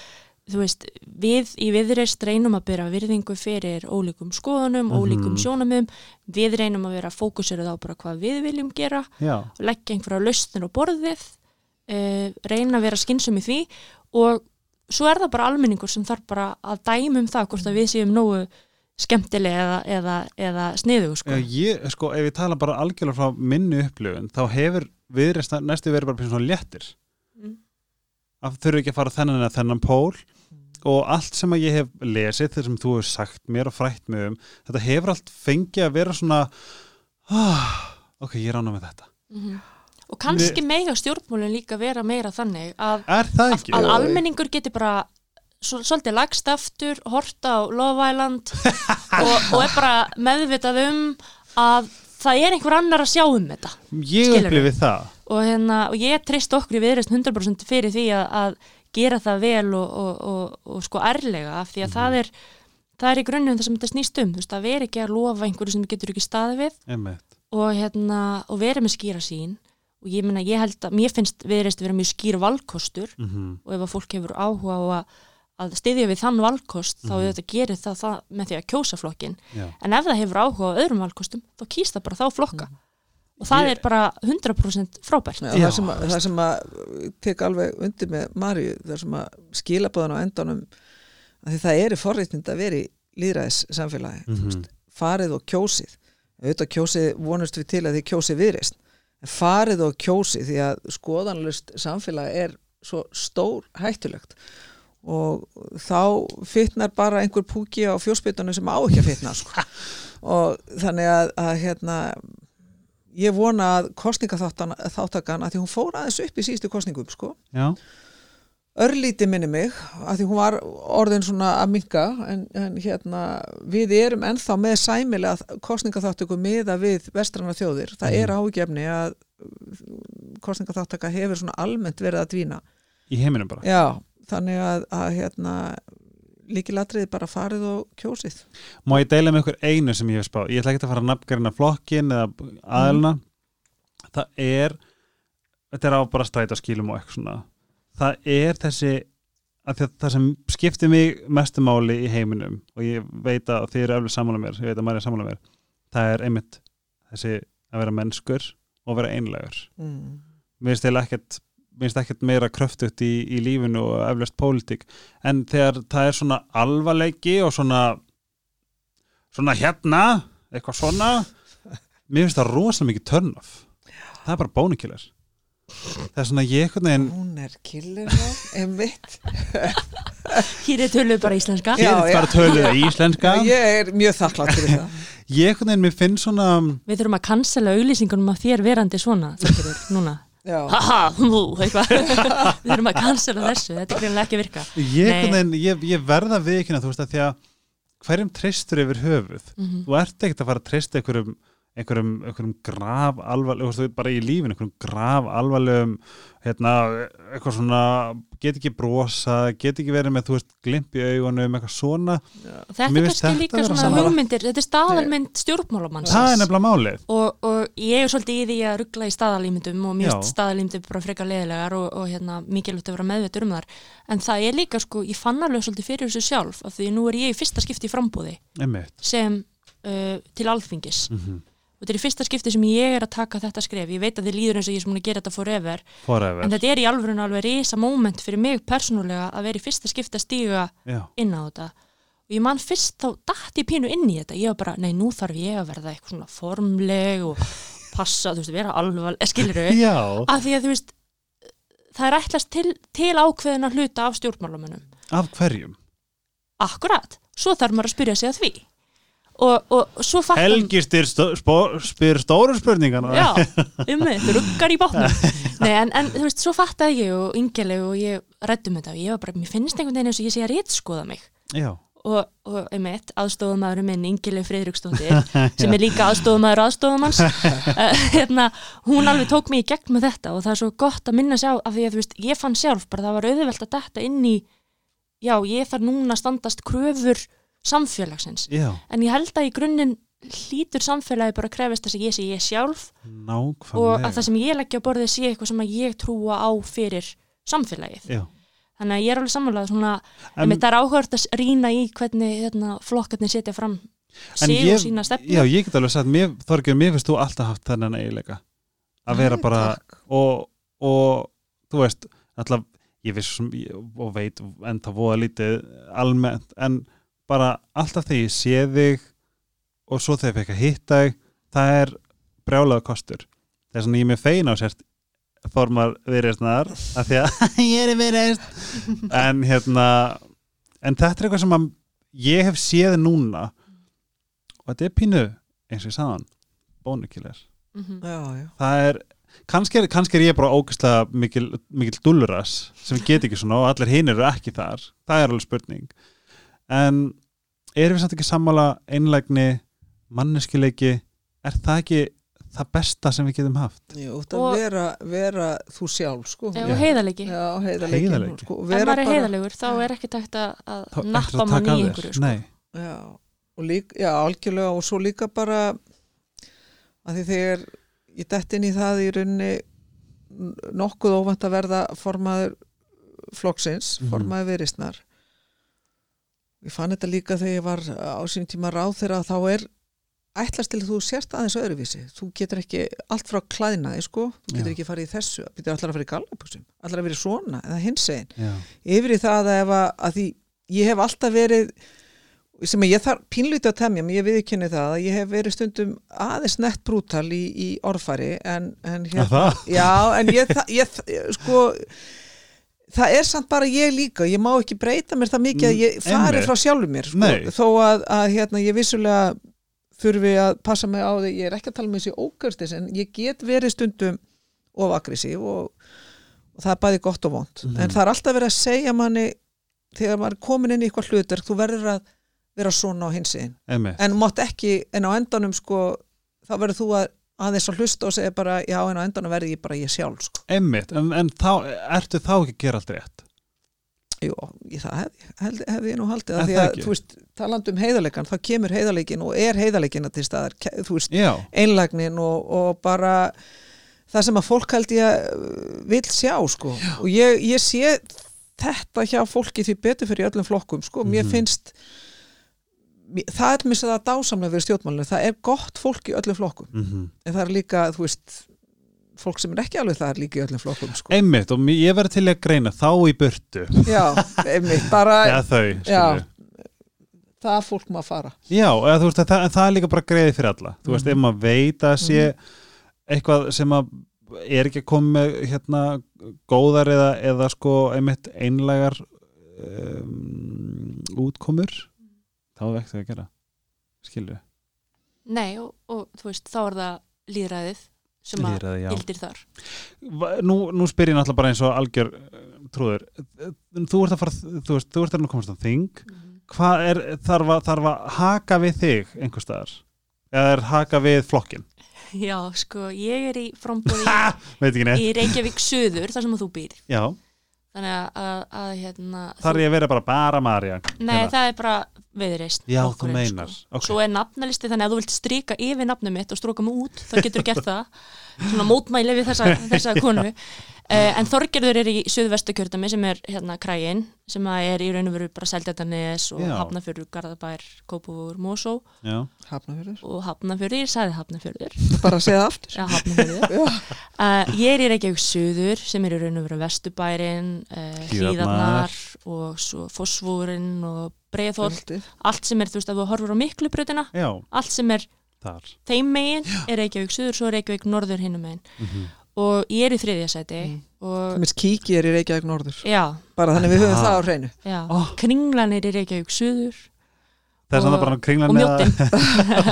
þú veist, við í viðreist reynum að byrja virðingu fyrir ólíkum skoðunum, Mhm. ólíkum sjónamum við reynum að vera fókusirð á bara hvað við viljum gera já, og leggja einhverja lausnir á borðið uh, reyna að vera skynsum í því og svo er það bara almenningur sem þarf bara að dæma um það hvort að við séum nógu skemmtileg eða, eða, eða sniðu sko. Ég, sko, ef ég tala bara algjörlega frá minni upplifun, þá hefur viðreist næstu verið bara svona léttir Mm. að þurfi ekki að fara þennan eða þennan pól og allt sem að ég hef lesið þegar sem þú hefur sagt mér og frætt mig um þetta hefur allt fengið að vera svona ah, ok, ég rána með þetta Mhm. og kannski mega stjórnmálun líka vera meira þannig að, að, almenningur geti bara svolítið lagst aftur, horta á Love Island og, og er bara meðvitað um að það er einhver annar að sjá um þetta. Ég upplifið það. Og, hérna, og ég treyst okkur í viðreist 100% fyrir því að, að gera það vel og, og, og, og sko ærlega af því að það er það er í grunnum það sem þetta snýst um veist, að vera ekki að lofa einhverju sem getur ekki staði við. Hérna, og vera með skýra sín og ég meina, ég held að, mér finnst viðreist vera mjög skýr valkostur. Mm og ef að fólk hefur áhuga á að, að styðja við þann valkost þá Mhm. auðvitað gerir það, það með því að kjósa flokkin Já. en ef það hefur áhuga á öðrum valkostum þá kýst það bara þá flokka. Og það Ég- er bara 100% frábært. Já, það, sem að, það sem að tek alveg undir með Marju það sem að skilabóðan á endanum því það eru forréttind að vera í líðræðis samfélagi Mhm. farið og kjósið. Auðvitað kjósið vonust við til að þið kjósið viðreist en farið og kjósið því að skoðanlust samfélagi er svo stór hættulegt og þá fitnar bara einhver púki á fjósbytunum sem á ekki að fitna sko. og þannig að, að hérna ég vona að kostningaþáttakan að því hún fór aðeins upp í síðustu kostningum sko. Örlíti minni mig að því hún var orðin svona að minka en, en hérna við erum ennþá með sæmilega kostningaþáttöku miða við vestrana þjóðir. Það er ágefni að kostningaþáttaka hefur svona almennt verið að dvína. Í heiminum bara. Já, þannig að, að hérna líkilatriði bara farið og kjósið. Má ég deila með ykkur einu sem ég hef spáð? Ég ætla ekki að fara að nafngarina flokkin eða aðelna Það er Þetta er á bara stræta skilum og eitthvað svona. Það er þessi það sem skiptir mig mestu máli í heiminum og ég veit að þið eru eflir sammála mér, ég veit að maður er sammála mér það er einmitt þessi að vera mennskur og vera einlegur mm. mér finnst eiginlega ekkert mér finnst ekkert meira kröftugt í, í lífinu og eflaust pólitík. En þegar það er svona alvarleiki og svona svona hérna eitthvað svona mér finnst það rosalega mikið turn off það er bara bónukillar það er svona ég hún er killer einmitt. Hér er töluð bara íslenska. Já, hér er bara töluð íslenska. Ég er mjög þakklátt fyrir það. Ég einhvern veginn mér finn svona Við þurfum að cancela auglýsingunum af þér verandi svona Þorgerður, núna. já, Haha, hú, eitthvað. Við þurfum að cancela þessu, þetta er greinlega ekki að virka. Ég, veginn, ég, ég verða við ekki þú veist að því að hverjum treystur yfir höfuð? Mm þú ert ekkert að fara að treysta einhverjum einhverjum, einhverjum graf alvarlegum, þú veist, bara í lífinu, einhverjum graf alvarlegum, hérna eitthvað svona, get ekki brosa get ekki verið með, þú veist, glimp í augunum eitthvað svona, Þetta Mér er kannski þetta líka svona hugmyndir Þetta er staðalmynd stjórnmálamanns það er nefnilega málið. Og, og ég er svolítið í því að ruggla í staðalímyndum og finnst staðalímyndir bara frekar leðilegar og, og hérna, mikilvægt að vera meðveitur um þar en það er líka sko, ég fann alveg svolítið fyrir þessu sjálf af því nú er ég í fyrsta skipti í frambúði sem uh, til alþingis. Mm og þetta er í fyrsta skipti sem ég er að taka þetta skref. Ég veit að þið líður eins og ég er sem að gera þetta forever. Forever. En þetta er í alveg risa moment fyrir mig persónulega að vera í fyrsta skipti að stíga já, inn á þetta og ég man fyrst þá dætt ég pínu inn í þetta. Ég var bara, nei nú þarf ég að verða eitthvað svona formleg og passa, þú veist, vera skilur við já, af því að þú veist það er ætlast til, til ákveðina hluta af stjórnmálamönnum. Af hverjum? Akkurat, svo þarf maður að spyrja sig að því. Og, og svo fattar Helgi styr stó, spyr stóru spurningana. Já, um mig, ruggar í bátnum. Nei, en, en þú veist, svo fattaði ég og yngileg og ég rættum þetta og ég var bara, mér finnst einhvern veginn eins og ég sé að rétskoða mig. Já, og, og einmitt, aðstofumæðurinn minn Ingileg Friðriksdóttir sem er líka aðstofumæður aðstofumanns uh, hérna, hún alveg tók mig í gegn með þetta og það er svo gott að minna sjá af því að veist, ég fann sjálf bara það var auðvelt að detta inn í já, ég þarf núna standast kröfur samfélagsins, já, en ég held að í grunninn hlýtur samfélagi bara að krefast þess að ég sé ég sjálf og nákvæmlega að það sem ég leggja á borðið sé eitthvað sem ég trúa á fyrir samfélagið. Já, þannig að ég er alveg samanlega svona en, En það er áhört að rýna í hvernig hérna, flokkarnir setja fram en sig ég, og sína stefnu. já, ég get alveg sagt mér, Þorgjör, mér finnst þú alltaf haft þennan eiginleika. Að vera bara og, og þú veist, alltaf ég viss og veit en það voða lítið almennt, en bara alltaf þegar ég sé þig og svo þegar ég fekk að hitta þig það er brjálega kostur. Það er svona ég er með fein á sérst formar viðreistnar af því að ég er í viðreist en hérna en þetta er eitthvað sem að ég hef séð núna. Og þetta er pínu eins og ég sagðan bónukiller Mhm. já, já, það er kannski er, kannski er ég bara ógæslega mikil, mikil dulluras sem get ekki svona og allir hinn eru ekki þar. Það er alveg spurning. En erum við samt ekki sammála einlægni, manneskileiki er það ekki það besta sem við getum haft Jú, Og- vera, vera þú sjálf sko. Já, og heiðalegi Já, heiðarleikin Heiðarleiki. sko, ef vera maður er bara- heiðalegur þá er ekki tægt að, nappa mann í einhverju sko. Nei, Já, og líka, já, algjörlega og svo líka bara að því þegar ég dett inn í það í rauninni n- nokkuð óvænt að verða formaður flokksins, Mhm. formaður veristnar ég fann þetta líka þegar ég var á sínum tíma ráð þegar þá er ætlast til þú sérst aðeins öðruvísi. Þú getur ekki allt frá klæðnaði sko. Þú getur Já. ekki farið í þessu, þú getur allar að fara í gallabúsum allar að vera í svona, eða hins einn yfir í það að að, því ég hef alltaf verið sem ég þarf pínlítið að temja mig, ég viðkynni það að ég hef verið stundum aðeins nett brútal í, í orðfæri en, en það? já, en ég, ég, sko það er samt bara ég líka. Ég má ekki breyta mér það mikið að ég Mm, fari einmitt. frá sjálfur mér sko, þó að, að hérna, ég vissulega þurfi að passa mig á því ég er ekki að tala með þessi ógörstis en ég get verið stundum of aggressív og, og það er bæði gott og vond Mhm. en það er alltaf verið að segja manni þegar maður er komin inn í eitthvað hlutverk þú verður að vera svona á einmitt en mátt ekki, en á endanum sko, þá verður þú að aðeins að hlusta og segja bara, já en á endanum verði ég bara ég sjálf sko. Einmitt, en, en þá, ertu þá ekki að gera allt rétt? Jú, það hefði hef, hef ég nú haldið Er að því að, þú veist, talandi um heiðarleikan þá kemur heiðarleikin og er heiðarleikin til staðar, þú veist, Já, einlægnin og, og bara það sem að fólk held ég að vil sjá sko. Og ég, ég sé þetta hjá fólki því betur fyrir öllum flokkum sko, mér Mhm. finnst mér- það er mér að það dásamlega við stjórnmálinu, það er gott fólk í öllum flokkum, mm en það er líka þú veist, fólk sem er ekki alveg það er líka í öllum flokkum sko. Einmitt og ég verði til að greina þá í burtu. Já, einmitt, bara eða þau, Já. það fólk maður fara. Já, eða, þú veist, að það, það er líka bara greiði fyrir alla. Þú veist, Mhm. ef maður veit að sé eitthvað sem að er ekki að koma með hérna góðar eða, eða sko einmitt einlegar um, útkomur þá er ekki það að gera skilju, Nei, og, og þú veist, þá er það líðræðið sem að lýraði, gildir þar. Nú, nú spyr ég náttúrulega bara eins og algjör uh, trúður, þú ert að fara þú veist, þú ert að komast á þing. Hvað er, þarf að, þarf að haka við þig einhvers staðar? Eða er haka við flokkin Já, sko, ég er í neitt. í Reykjavík Suður, þar sem að þú býr. Já, þannig að, að, að hérna þar er ég að vera bara bara Marja Nei, það er bara viðreist Já, þú meinar, sko. ok. Svo er nafnalisti þannig að þú vilt stríka yfir nafnum mitt og stróka mig út, þá getur þú gert það svona mótmæli við þessa, þessa konu. Uh, en Þorgerður er í Suðvestu kjördami sem er hérna krægin sem að er í raun og veru bara Seldjartanes og. Hafnafjörður, Garðabær, Kópavúr, Mosó. Já, hafnafjörður, og Hafnafjörður, ég sagði Hafnafjörður bara að segja það aftur. Já, uh, Ég er í Reykjavík Suður sem er í raun og veru Vesturbærin uh, Hlíðarnar. Hlíðarnar og svo Fossvúrin og Kvöldið. allt sem er, þú veist, að þú horfur á miklu brutina já, allt sem er þar. Þeim megin er Reykjavík Suður, svo er Reykjavík Norður hinum megin. Mm og ég er í þriðja sæti Mm. og kíki er í Reykjavík norður. Já, bara þannig við höfum það á hreinu. Oh. kringlan er í Reykjavík Suður það er svona Og- bara kringlan og mjóttin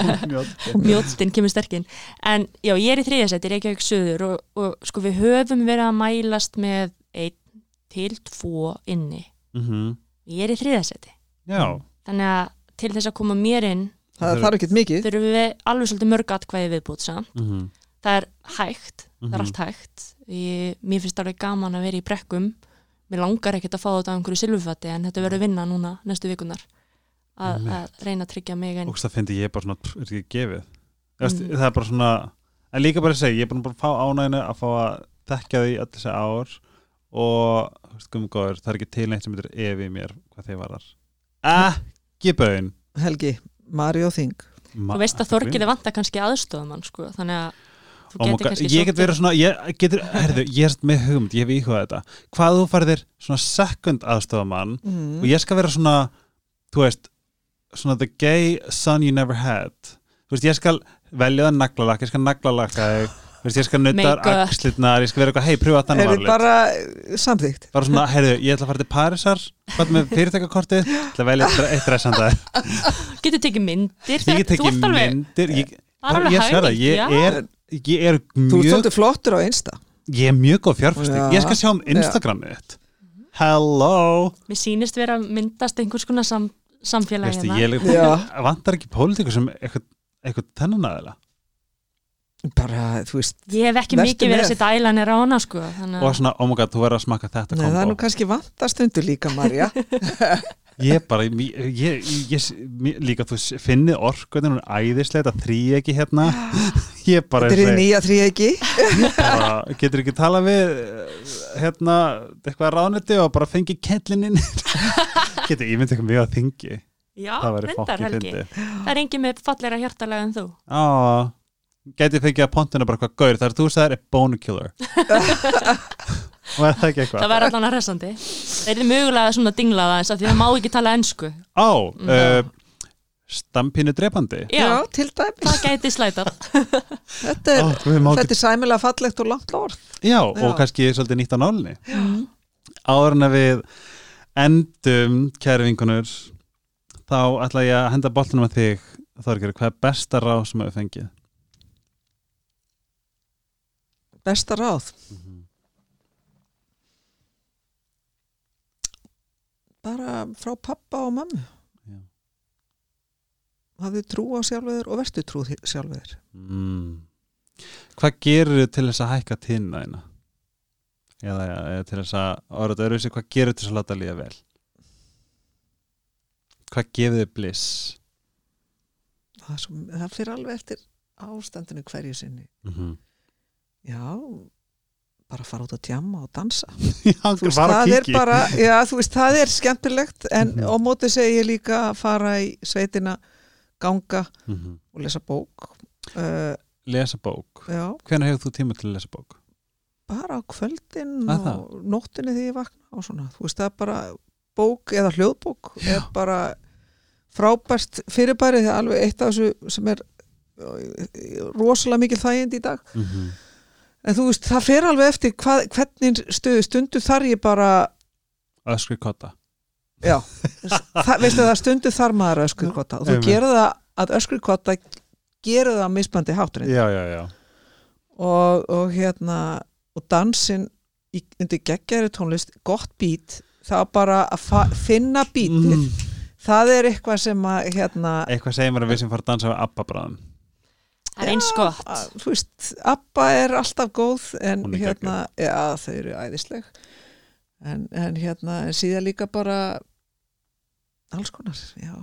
mjóttinn kemur sterkinn. En já, ég er í þriðja sæti Reykjavík Suður og, og sko við höfum verið að mælast með einn til tvo inni. Mhm. ég er í þriðja sæti. Já, þannig að til þess að koma mér inn það Það er- þarf ekkert mikið. Þurfum við alveg svolítið mörg atkvæði viðbútt samt. Mhm, það er hægt, það Mhm. er allt hægt. Ég, mér finnst alveg gaman að vera í brekkum. Mér langar ekkert að fá þetta á einhverju silfufatti en þetta verður vinna núna næstu vikunar að, að reyna að tryggja mig en og það finnst ég bara svona er ekki gefið? Mm. Mm. það er bara svona en líka bara að segja, ég er búin að bara fá ánæginu að fá að þekka því öll þessi ár. Og góður, það er ekki til neitt sem evi í mér hvað þið varar ekki bauðin Helgi, Mari og Þing þú veist að Þorgili vantar kannski aðstofum sko, þannig að kannski ég get verið svona ég, getur, herðu, ég er með hugmynd, ég hef íhugað þetta. Hvað þú færðir svona sekund aðstofamann mm. og ég skal vera svona þú veist, svona the gay son you never had. Þú veist, ég skal velja það naglalakk, ég skal naglalakka þig þú veist, ég skal nuttar Make-up. axlitnar, ég skal vera eitthvað, hei, pröfa þannig er varlit þið bara eh, samþykkt? Bara svona, heyrðu, ég ætla að fara til Parísar hvað með fyrirtækakortið, ég ætla að velja eitt- eitt dressanda. Getur tekið myndir ég get þú ert alveg- myndir ég, er alveg ég sverða, hægt, ég já. er ég er þú ert mjög svolítið flottur á einsta ég er mjög góð fjárfæsting, Já. ég skal sjá um Instagramið þitt hello. Mér sýnist vera að myndast einhvers konar sam, samfélagi Veistu, hérna. ég vantar ekki pólitíkur sem eitthvað, eitthvað bara, þú veist ég hef ekki mikið verið að setja ælanir á hana sko, þannig og svona, oh my god, þú verður að smakka þetta Nei, það er nú kannski vantastundur líka, Marja ég bara, ég, ég, ég, líka þú finnið orkuðin og æðislega þetta þrý ekki hérna. Ég bara, Þetta er nýja þrý ekki bara getur ekki tala við hérna, eitthvað ráðniti og bara fengi kellininn getur, ég myndi eitthvað mjög að þingi já, reyndar Helgi. fyndi það er engin með falleira hjartalega en þú. Á, geti fengið að pontuna bara hvað gaur, þar þú sagðir er bone killer. Og er það ekki eitthvað? Það væri allan að resandi þeir eru mögulega svona dinglað aðeins af því það má ekki tala ensku. Á, uh, stampinu drepandi? Já, Já, til dæmis. Það gæti slætar Þetta er, ekki- er sæmilega fallegt og langt orð. Já, Já. og kannski svolítið nýtt á nálinni mm. áður en að við endum kæri vinkunur þá ætla ég að henda boltunum að þig Þorgir, hvað er besta ráð sem hefur fengið? Besta ráð bara frá pappa og mömmu Já. hafðu trú á sjálfur og verstu trú sjálfur Mm. Hvað gerur til þess að hækka tíðina þína? Eða, eða til þess að orða þetta öðruvísi, hvað gerur til þess að láta líða vel? Hvað gefur þið bliss? það, það fyrir alveg eftir ástandinu hverju sinni Mm -hmm. Já, bara fara út að tjamma og dansa Já, veist, það er bara, já, þú veist, það er skemmtilegt en Mhm. á móti segi ég líka að fara í sveitina ganga Mhm. og lesa bók uh, Lesa bók. já, Hvenær hefur þú tíma til að lesa bók? bara á kvöldin Að og nóttinni þegar ég vakna og svona, þú veist, það er bara bók eða hljóðbók er bara frábært fyrirbæri það er alveg eitt af þessu sem er uh, rosalega mikil þægind í dag Mm -hmm. En þú veist, það fer alveg eftir hvað, hvernig stöðu stundu þar ég bara Öskri kotta. Já, það, veistu það stundu þar maður öskurkvota og þú gerir það að öskurkvota gerir það að mismandi hátturinn Já, já, já. og, og hérna og dansinn í, undir geggjæri tónlist, gott bít það bara að finna bítið Mm. það er eitthvað sem að hérna, Eitthvað segir mér að við sem fara að dansa við Abba bráðum. Það er eins gott. að, þú veist, Abba er alltaf góð en hérna já, þau eru æðisleg. En, en hérna, en síðan líka bara alls konar, já.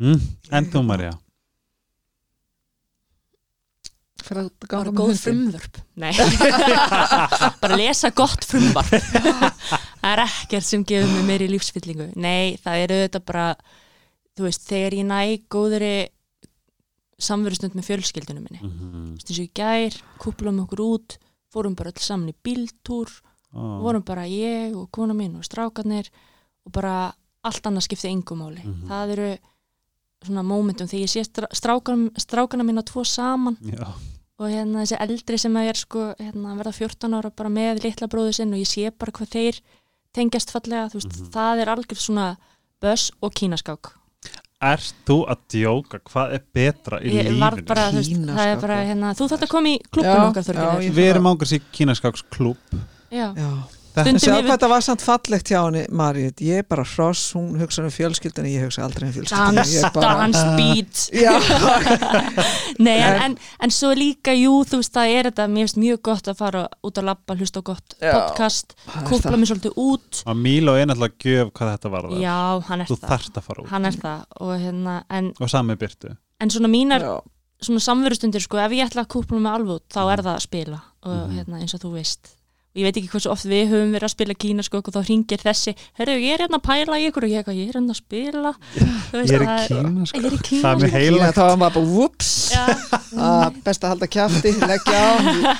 Mm. En þú Marja? fyrir að bara ganga með góð hundinn. frumvörp. Nei. Bara lesa gott frumvarp. Það er ekkert sem gefur mig meiri lífsfyllingu. Nei, það er auðvitað bara þú veist, þegar ég næ góðri samverustund með fjölskyldunum minni Mm -hmm. Eins og í gær, kúplum okkur út fórum bara öll saman í bíltúr oh. vorum bara ég og kona mín og strákarnir og bara allt annað skipti engumáli Mhm. það eru svona momentum þegar ég sé strá- strákan, strákana mína tvo saman Já. og hérna þessi eldri sem er sko hérna, verða 14 ára bara með litla bróðu sinn og ég sé bara hvað þeir tengjast fallega, þú veist, Mhm. það er algjör svona börs og kínaskák Ert þú að djóka? Hvað er betra í ég var lífinu? bara, þú veist, það er bara hérna, þú þarft að koma í klubbun Já, okkar Við erum ángurs í kínaskáksklúb. já, Já. Sjá hvað það var samt fallegt hjá henni Marit, ég er bara hross, hún hugsa um fjölskyldinu ég hugsa aldrei um fjölskyldinu dans, Ég bara- dans, beat Já, Nei, en, En- en, svo líka, jú, þú veist, það er þetta, mér finnst mjög gott að fara út að labba, hlusta á gott Já, podcast, kúpla mig svolítið út. Og Mílo er náttúrulega gjöf hvað þetta var það. Já, hann er Þú það. þarft að fara út. Hann er það og hérna, en, Og sami byrtu. en svona mínar, Já. svona samverustundir, sko, ef ég ætla að kúpla mig alveg út, þá er það að spila og Mhm. hérna, eins og þú veist. Og ég veit ekki hversu oft við höfum verið að spila kína, sko, og þá ringir þessi, herru, ég er hérna að pæla í ykkur og ég, er hérna að spila. Þú veist, Ég er í það kínaskáks. Ég er í kína, Það er heilagt. þá var maður bara, whoops Já. að best að halda kjafti, leggja á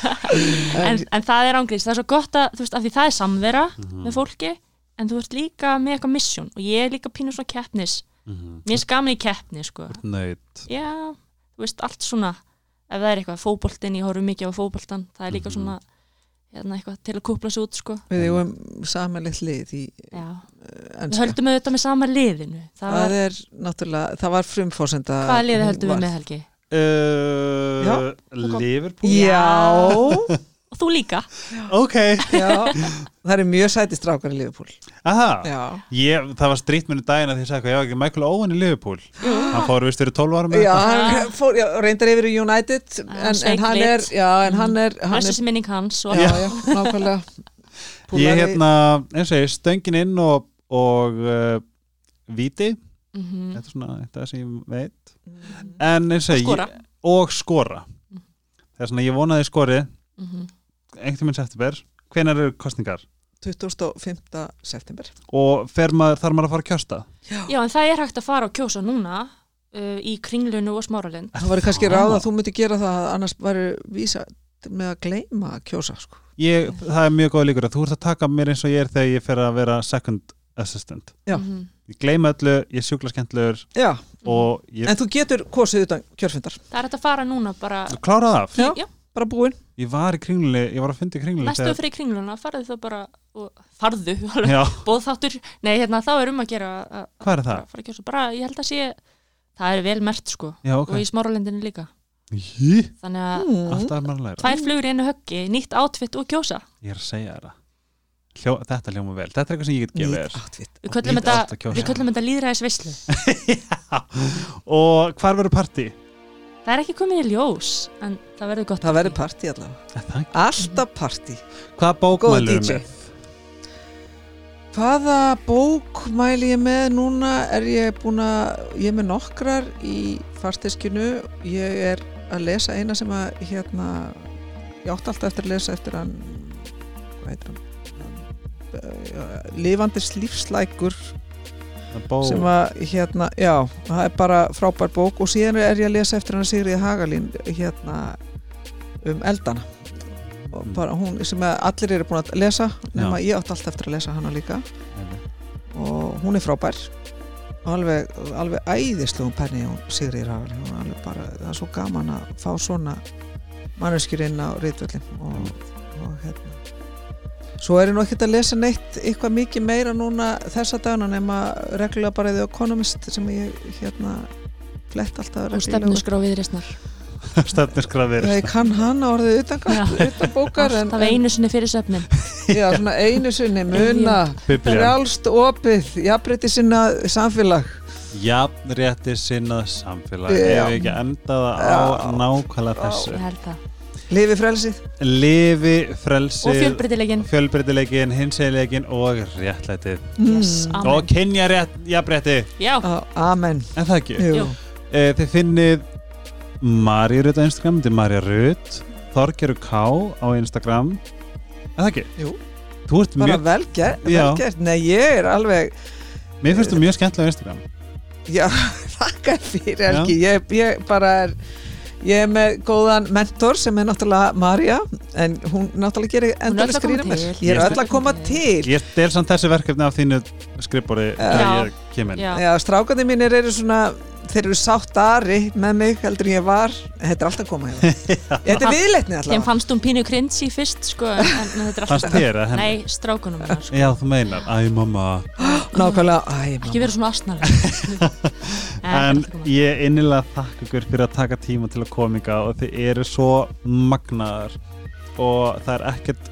en, en það er ángrís, það er svo gott að þú veist, af því það er samvera Mhm. með fólki en þú ert líka með eitthvað mission og ég er líka pínu svona keppnis Mhm. mér finnst gaman í keppni sko já, þú veist, allt svona ef það er eitthvað, fótboltinn, ég horf mikið á fótboltan það er líka Mhm. svona hérna, eitthvað til að kúpla sig út sko Við eigum samanlegt lið í já. við ennska. höldum auðvitað með sama liðinu það Það var, er náttúrulega, það var frumfórsenda. hvaða liði höldum var- við með Helgi? uh, Já. Liverpool Já, og þú líka Ok já, það er mjög sæti strákar í Liverpool. Aha. Já, Ég, það var strítmennu daginn að að sagði hvað, ég var ekki Michael Owen í Liverpool hann fór vist fyrir 12 árum já hann fór, já, reyndar yfir í United, en, en hann er, já, en hann er, hann er, þessi minning hans og já, já, nákvæmlega. ég hérna, eins og ég stöngin inn og, og uh, viti Mhm. þetta er svona þetta sem ég veit Mhm. en eins og Og skora. ég, og skora Mhm. það er svona ég vonaði skori Mhm. Einhvern minn september hvenar eru kostningar 25. september. og fer maður, þarf maður að fara að kjósta já, en það er hægt að fara og kjósa núna uh, í kringlunu og smáralind Það var kannski ráð að þú myndi gera það annars væri vísa með að gleyma að kjósa sko. ég, það er mjög góð líkur að þú ert að taka mér eins og ég er þegar ég fer að vera second assistant Já. Mhm. ég gleyma öllu, ég sjúkla skemmtlegur Já, og ég en þú getur kosið utan kjörfundar það er hægt að fara núna bara klárað af Já. Já. Bara búin ég var í kringlunni, ég var að fyndi í kringlunni næstu fyrir kringluna, farðu þá bara og farðu, já, bóðþáttur nei, hérna, þá er um að gera að hvað er bara það? fara að kjósa, bara, ég held að sé það er vel mert sko, já, ok, og í smáralindinu líka. Jí, þannig að mm. tvær flugur í einu höggi, nýtt átfitt og kjósa. Ég er að segja það. Hljó, þetta hljóma vel, þetta er eitthvað sem ég get gefið við köllum þetta, kjósa. við köllum þetta líðræðis veislu og hvar verður partí? Það er ekki komið í ljós en það verður gott Það verður partí. allavega? Alltaf partí. Hvaða bók mælum DJ. með? Hvaða bók mæli ég með? Núna er ég búin að ég er með nokkrar í farteskinu ég er að lesa eina sem að hérna ég átti alltaf eftir að lesa eftir hann hvað heitir hann? Uh, lifandis lífslækur. Bó, sem að hérna, já, það er bara frábær bók og síðan er ég að lesa eftir hann Sigriði Hagalín hérna um eldana. Og bara hún sem allir eru búin að lesa nema ég átti alltaf eftir að lesa hana líka. Og hún er frábær. Alveg, alveg æðislegum penni hún Sigriði Hagalín. Hún er alveg bara, það er svo gaman að fá svona manneskjur inn á rítvöllin og, og hérna Svo er ég nú ekkert að lesa neitt eitthvað mikið meira núna þessa dagana nema reglulega bara The Economist sem ég hérna flett alltaf og reglulega. stefnusgrá viðreysnar stefnisgrafir Já, ég kann hann að orðið utan, bókar en, alltaf einu sinni fyrir söfnin. Já, svona einu sinni muna. Frjálst opið, jafnbreytti sinna samfélag. Jafnrétti sinnað samfélag. Já. ef ekki endaða á nákvæmlega þessu? ég held það lifi frelsið. Lifi, og frelsið fjölbreytilegin fjölbreytileikin, hinsegleikin og réttlætið. Yes, Mm. og kynja rétt, jafnrétti. Já, Á, Amen. En það ekki? Jú. Jú. e, þið finnið Marja Rut á Instagram, þetta er Marja Rut. Þorgeru K á Instagram. En það ekki? Jú. þú ert bara mjög, vel gert, Já. vel gert. Nei, ég er alveg mér finnst þú mjög skemmtilega á Instagram. Já, þakka fyrir Helgi. Ég, ég bara er ég er með góðan mentor sem er náttúrulega Marja en hún náttúrulega gerir er koma grína mér ég er öll að koma til. ég del samt þessi verkefni af þínu skrifbóri þegar ég kem inn. Já, Já, strákandi mínir eru svona þeir eru sáttari með mig heldur en ég var. Þetta er alltaf að koma hérna Þetta er viðleitni þeim allavega fannst hún pínu cringy fyrst sko, en, en þetta er fannst alltaf þér að henni? Nei, strákunum hennar, sko. já þú meinar, æ mamma. Nákvæmlega, æ, ekki mamma vera svona asnar en ég innilega þakka ykkur fyrir að taka tíma til að kominga og þið eru svo magnaðar. Og það er ekkert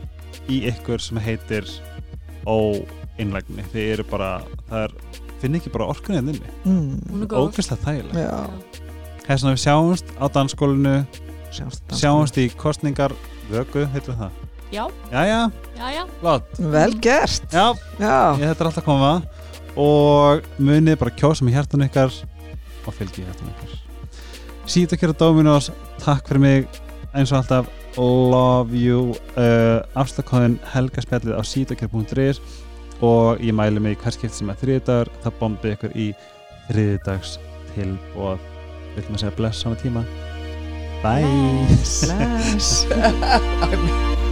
í ykkur sem heitir óinnlægni. Þið eru bara, það er finn ekki bara orkunni en inni, mm, er ógeðslega þægilega Já, þess að við sjáumst á dansskólinu sjáumst sjáumst í kostningar vöku, heitir það? Já, Jæja, já, já, flott. Vel gert. Já, Já, ég þetta er alltaf að koma. Og munið bara kjósa með hjartan ykkar og fylgi hjartan ykkar. Sýt okkur á Dominos. Takk fyrir mig. Eins og alltaf love you. Uh, afslagkóðin helgaspjallið á sýtakjör.is og ég mæli mig hver skipt sem er þriðdagur það bombi ykkur í þriðdags tilbóð vil maður segja bless á tíma. Bye. Bless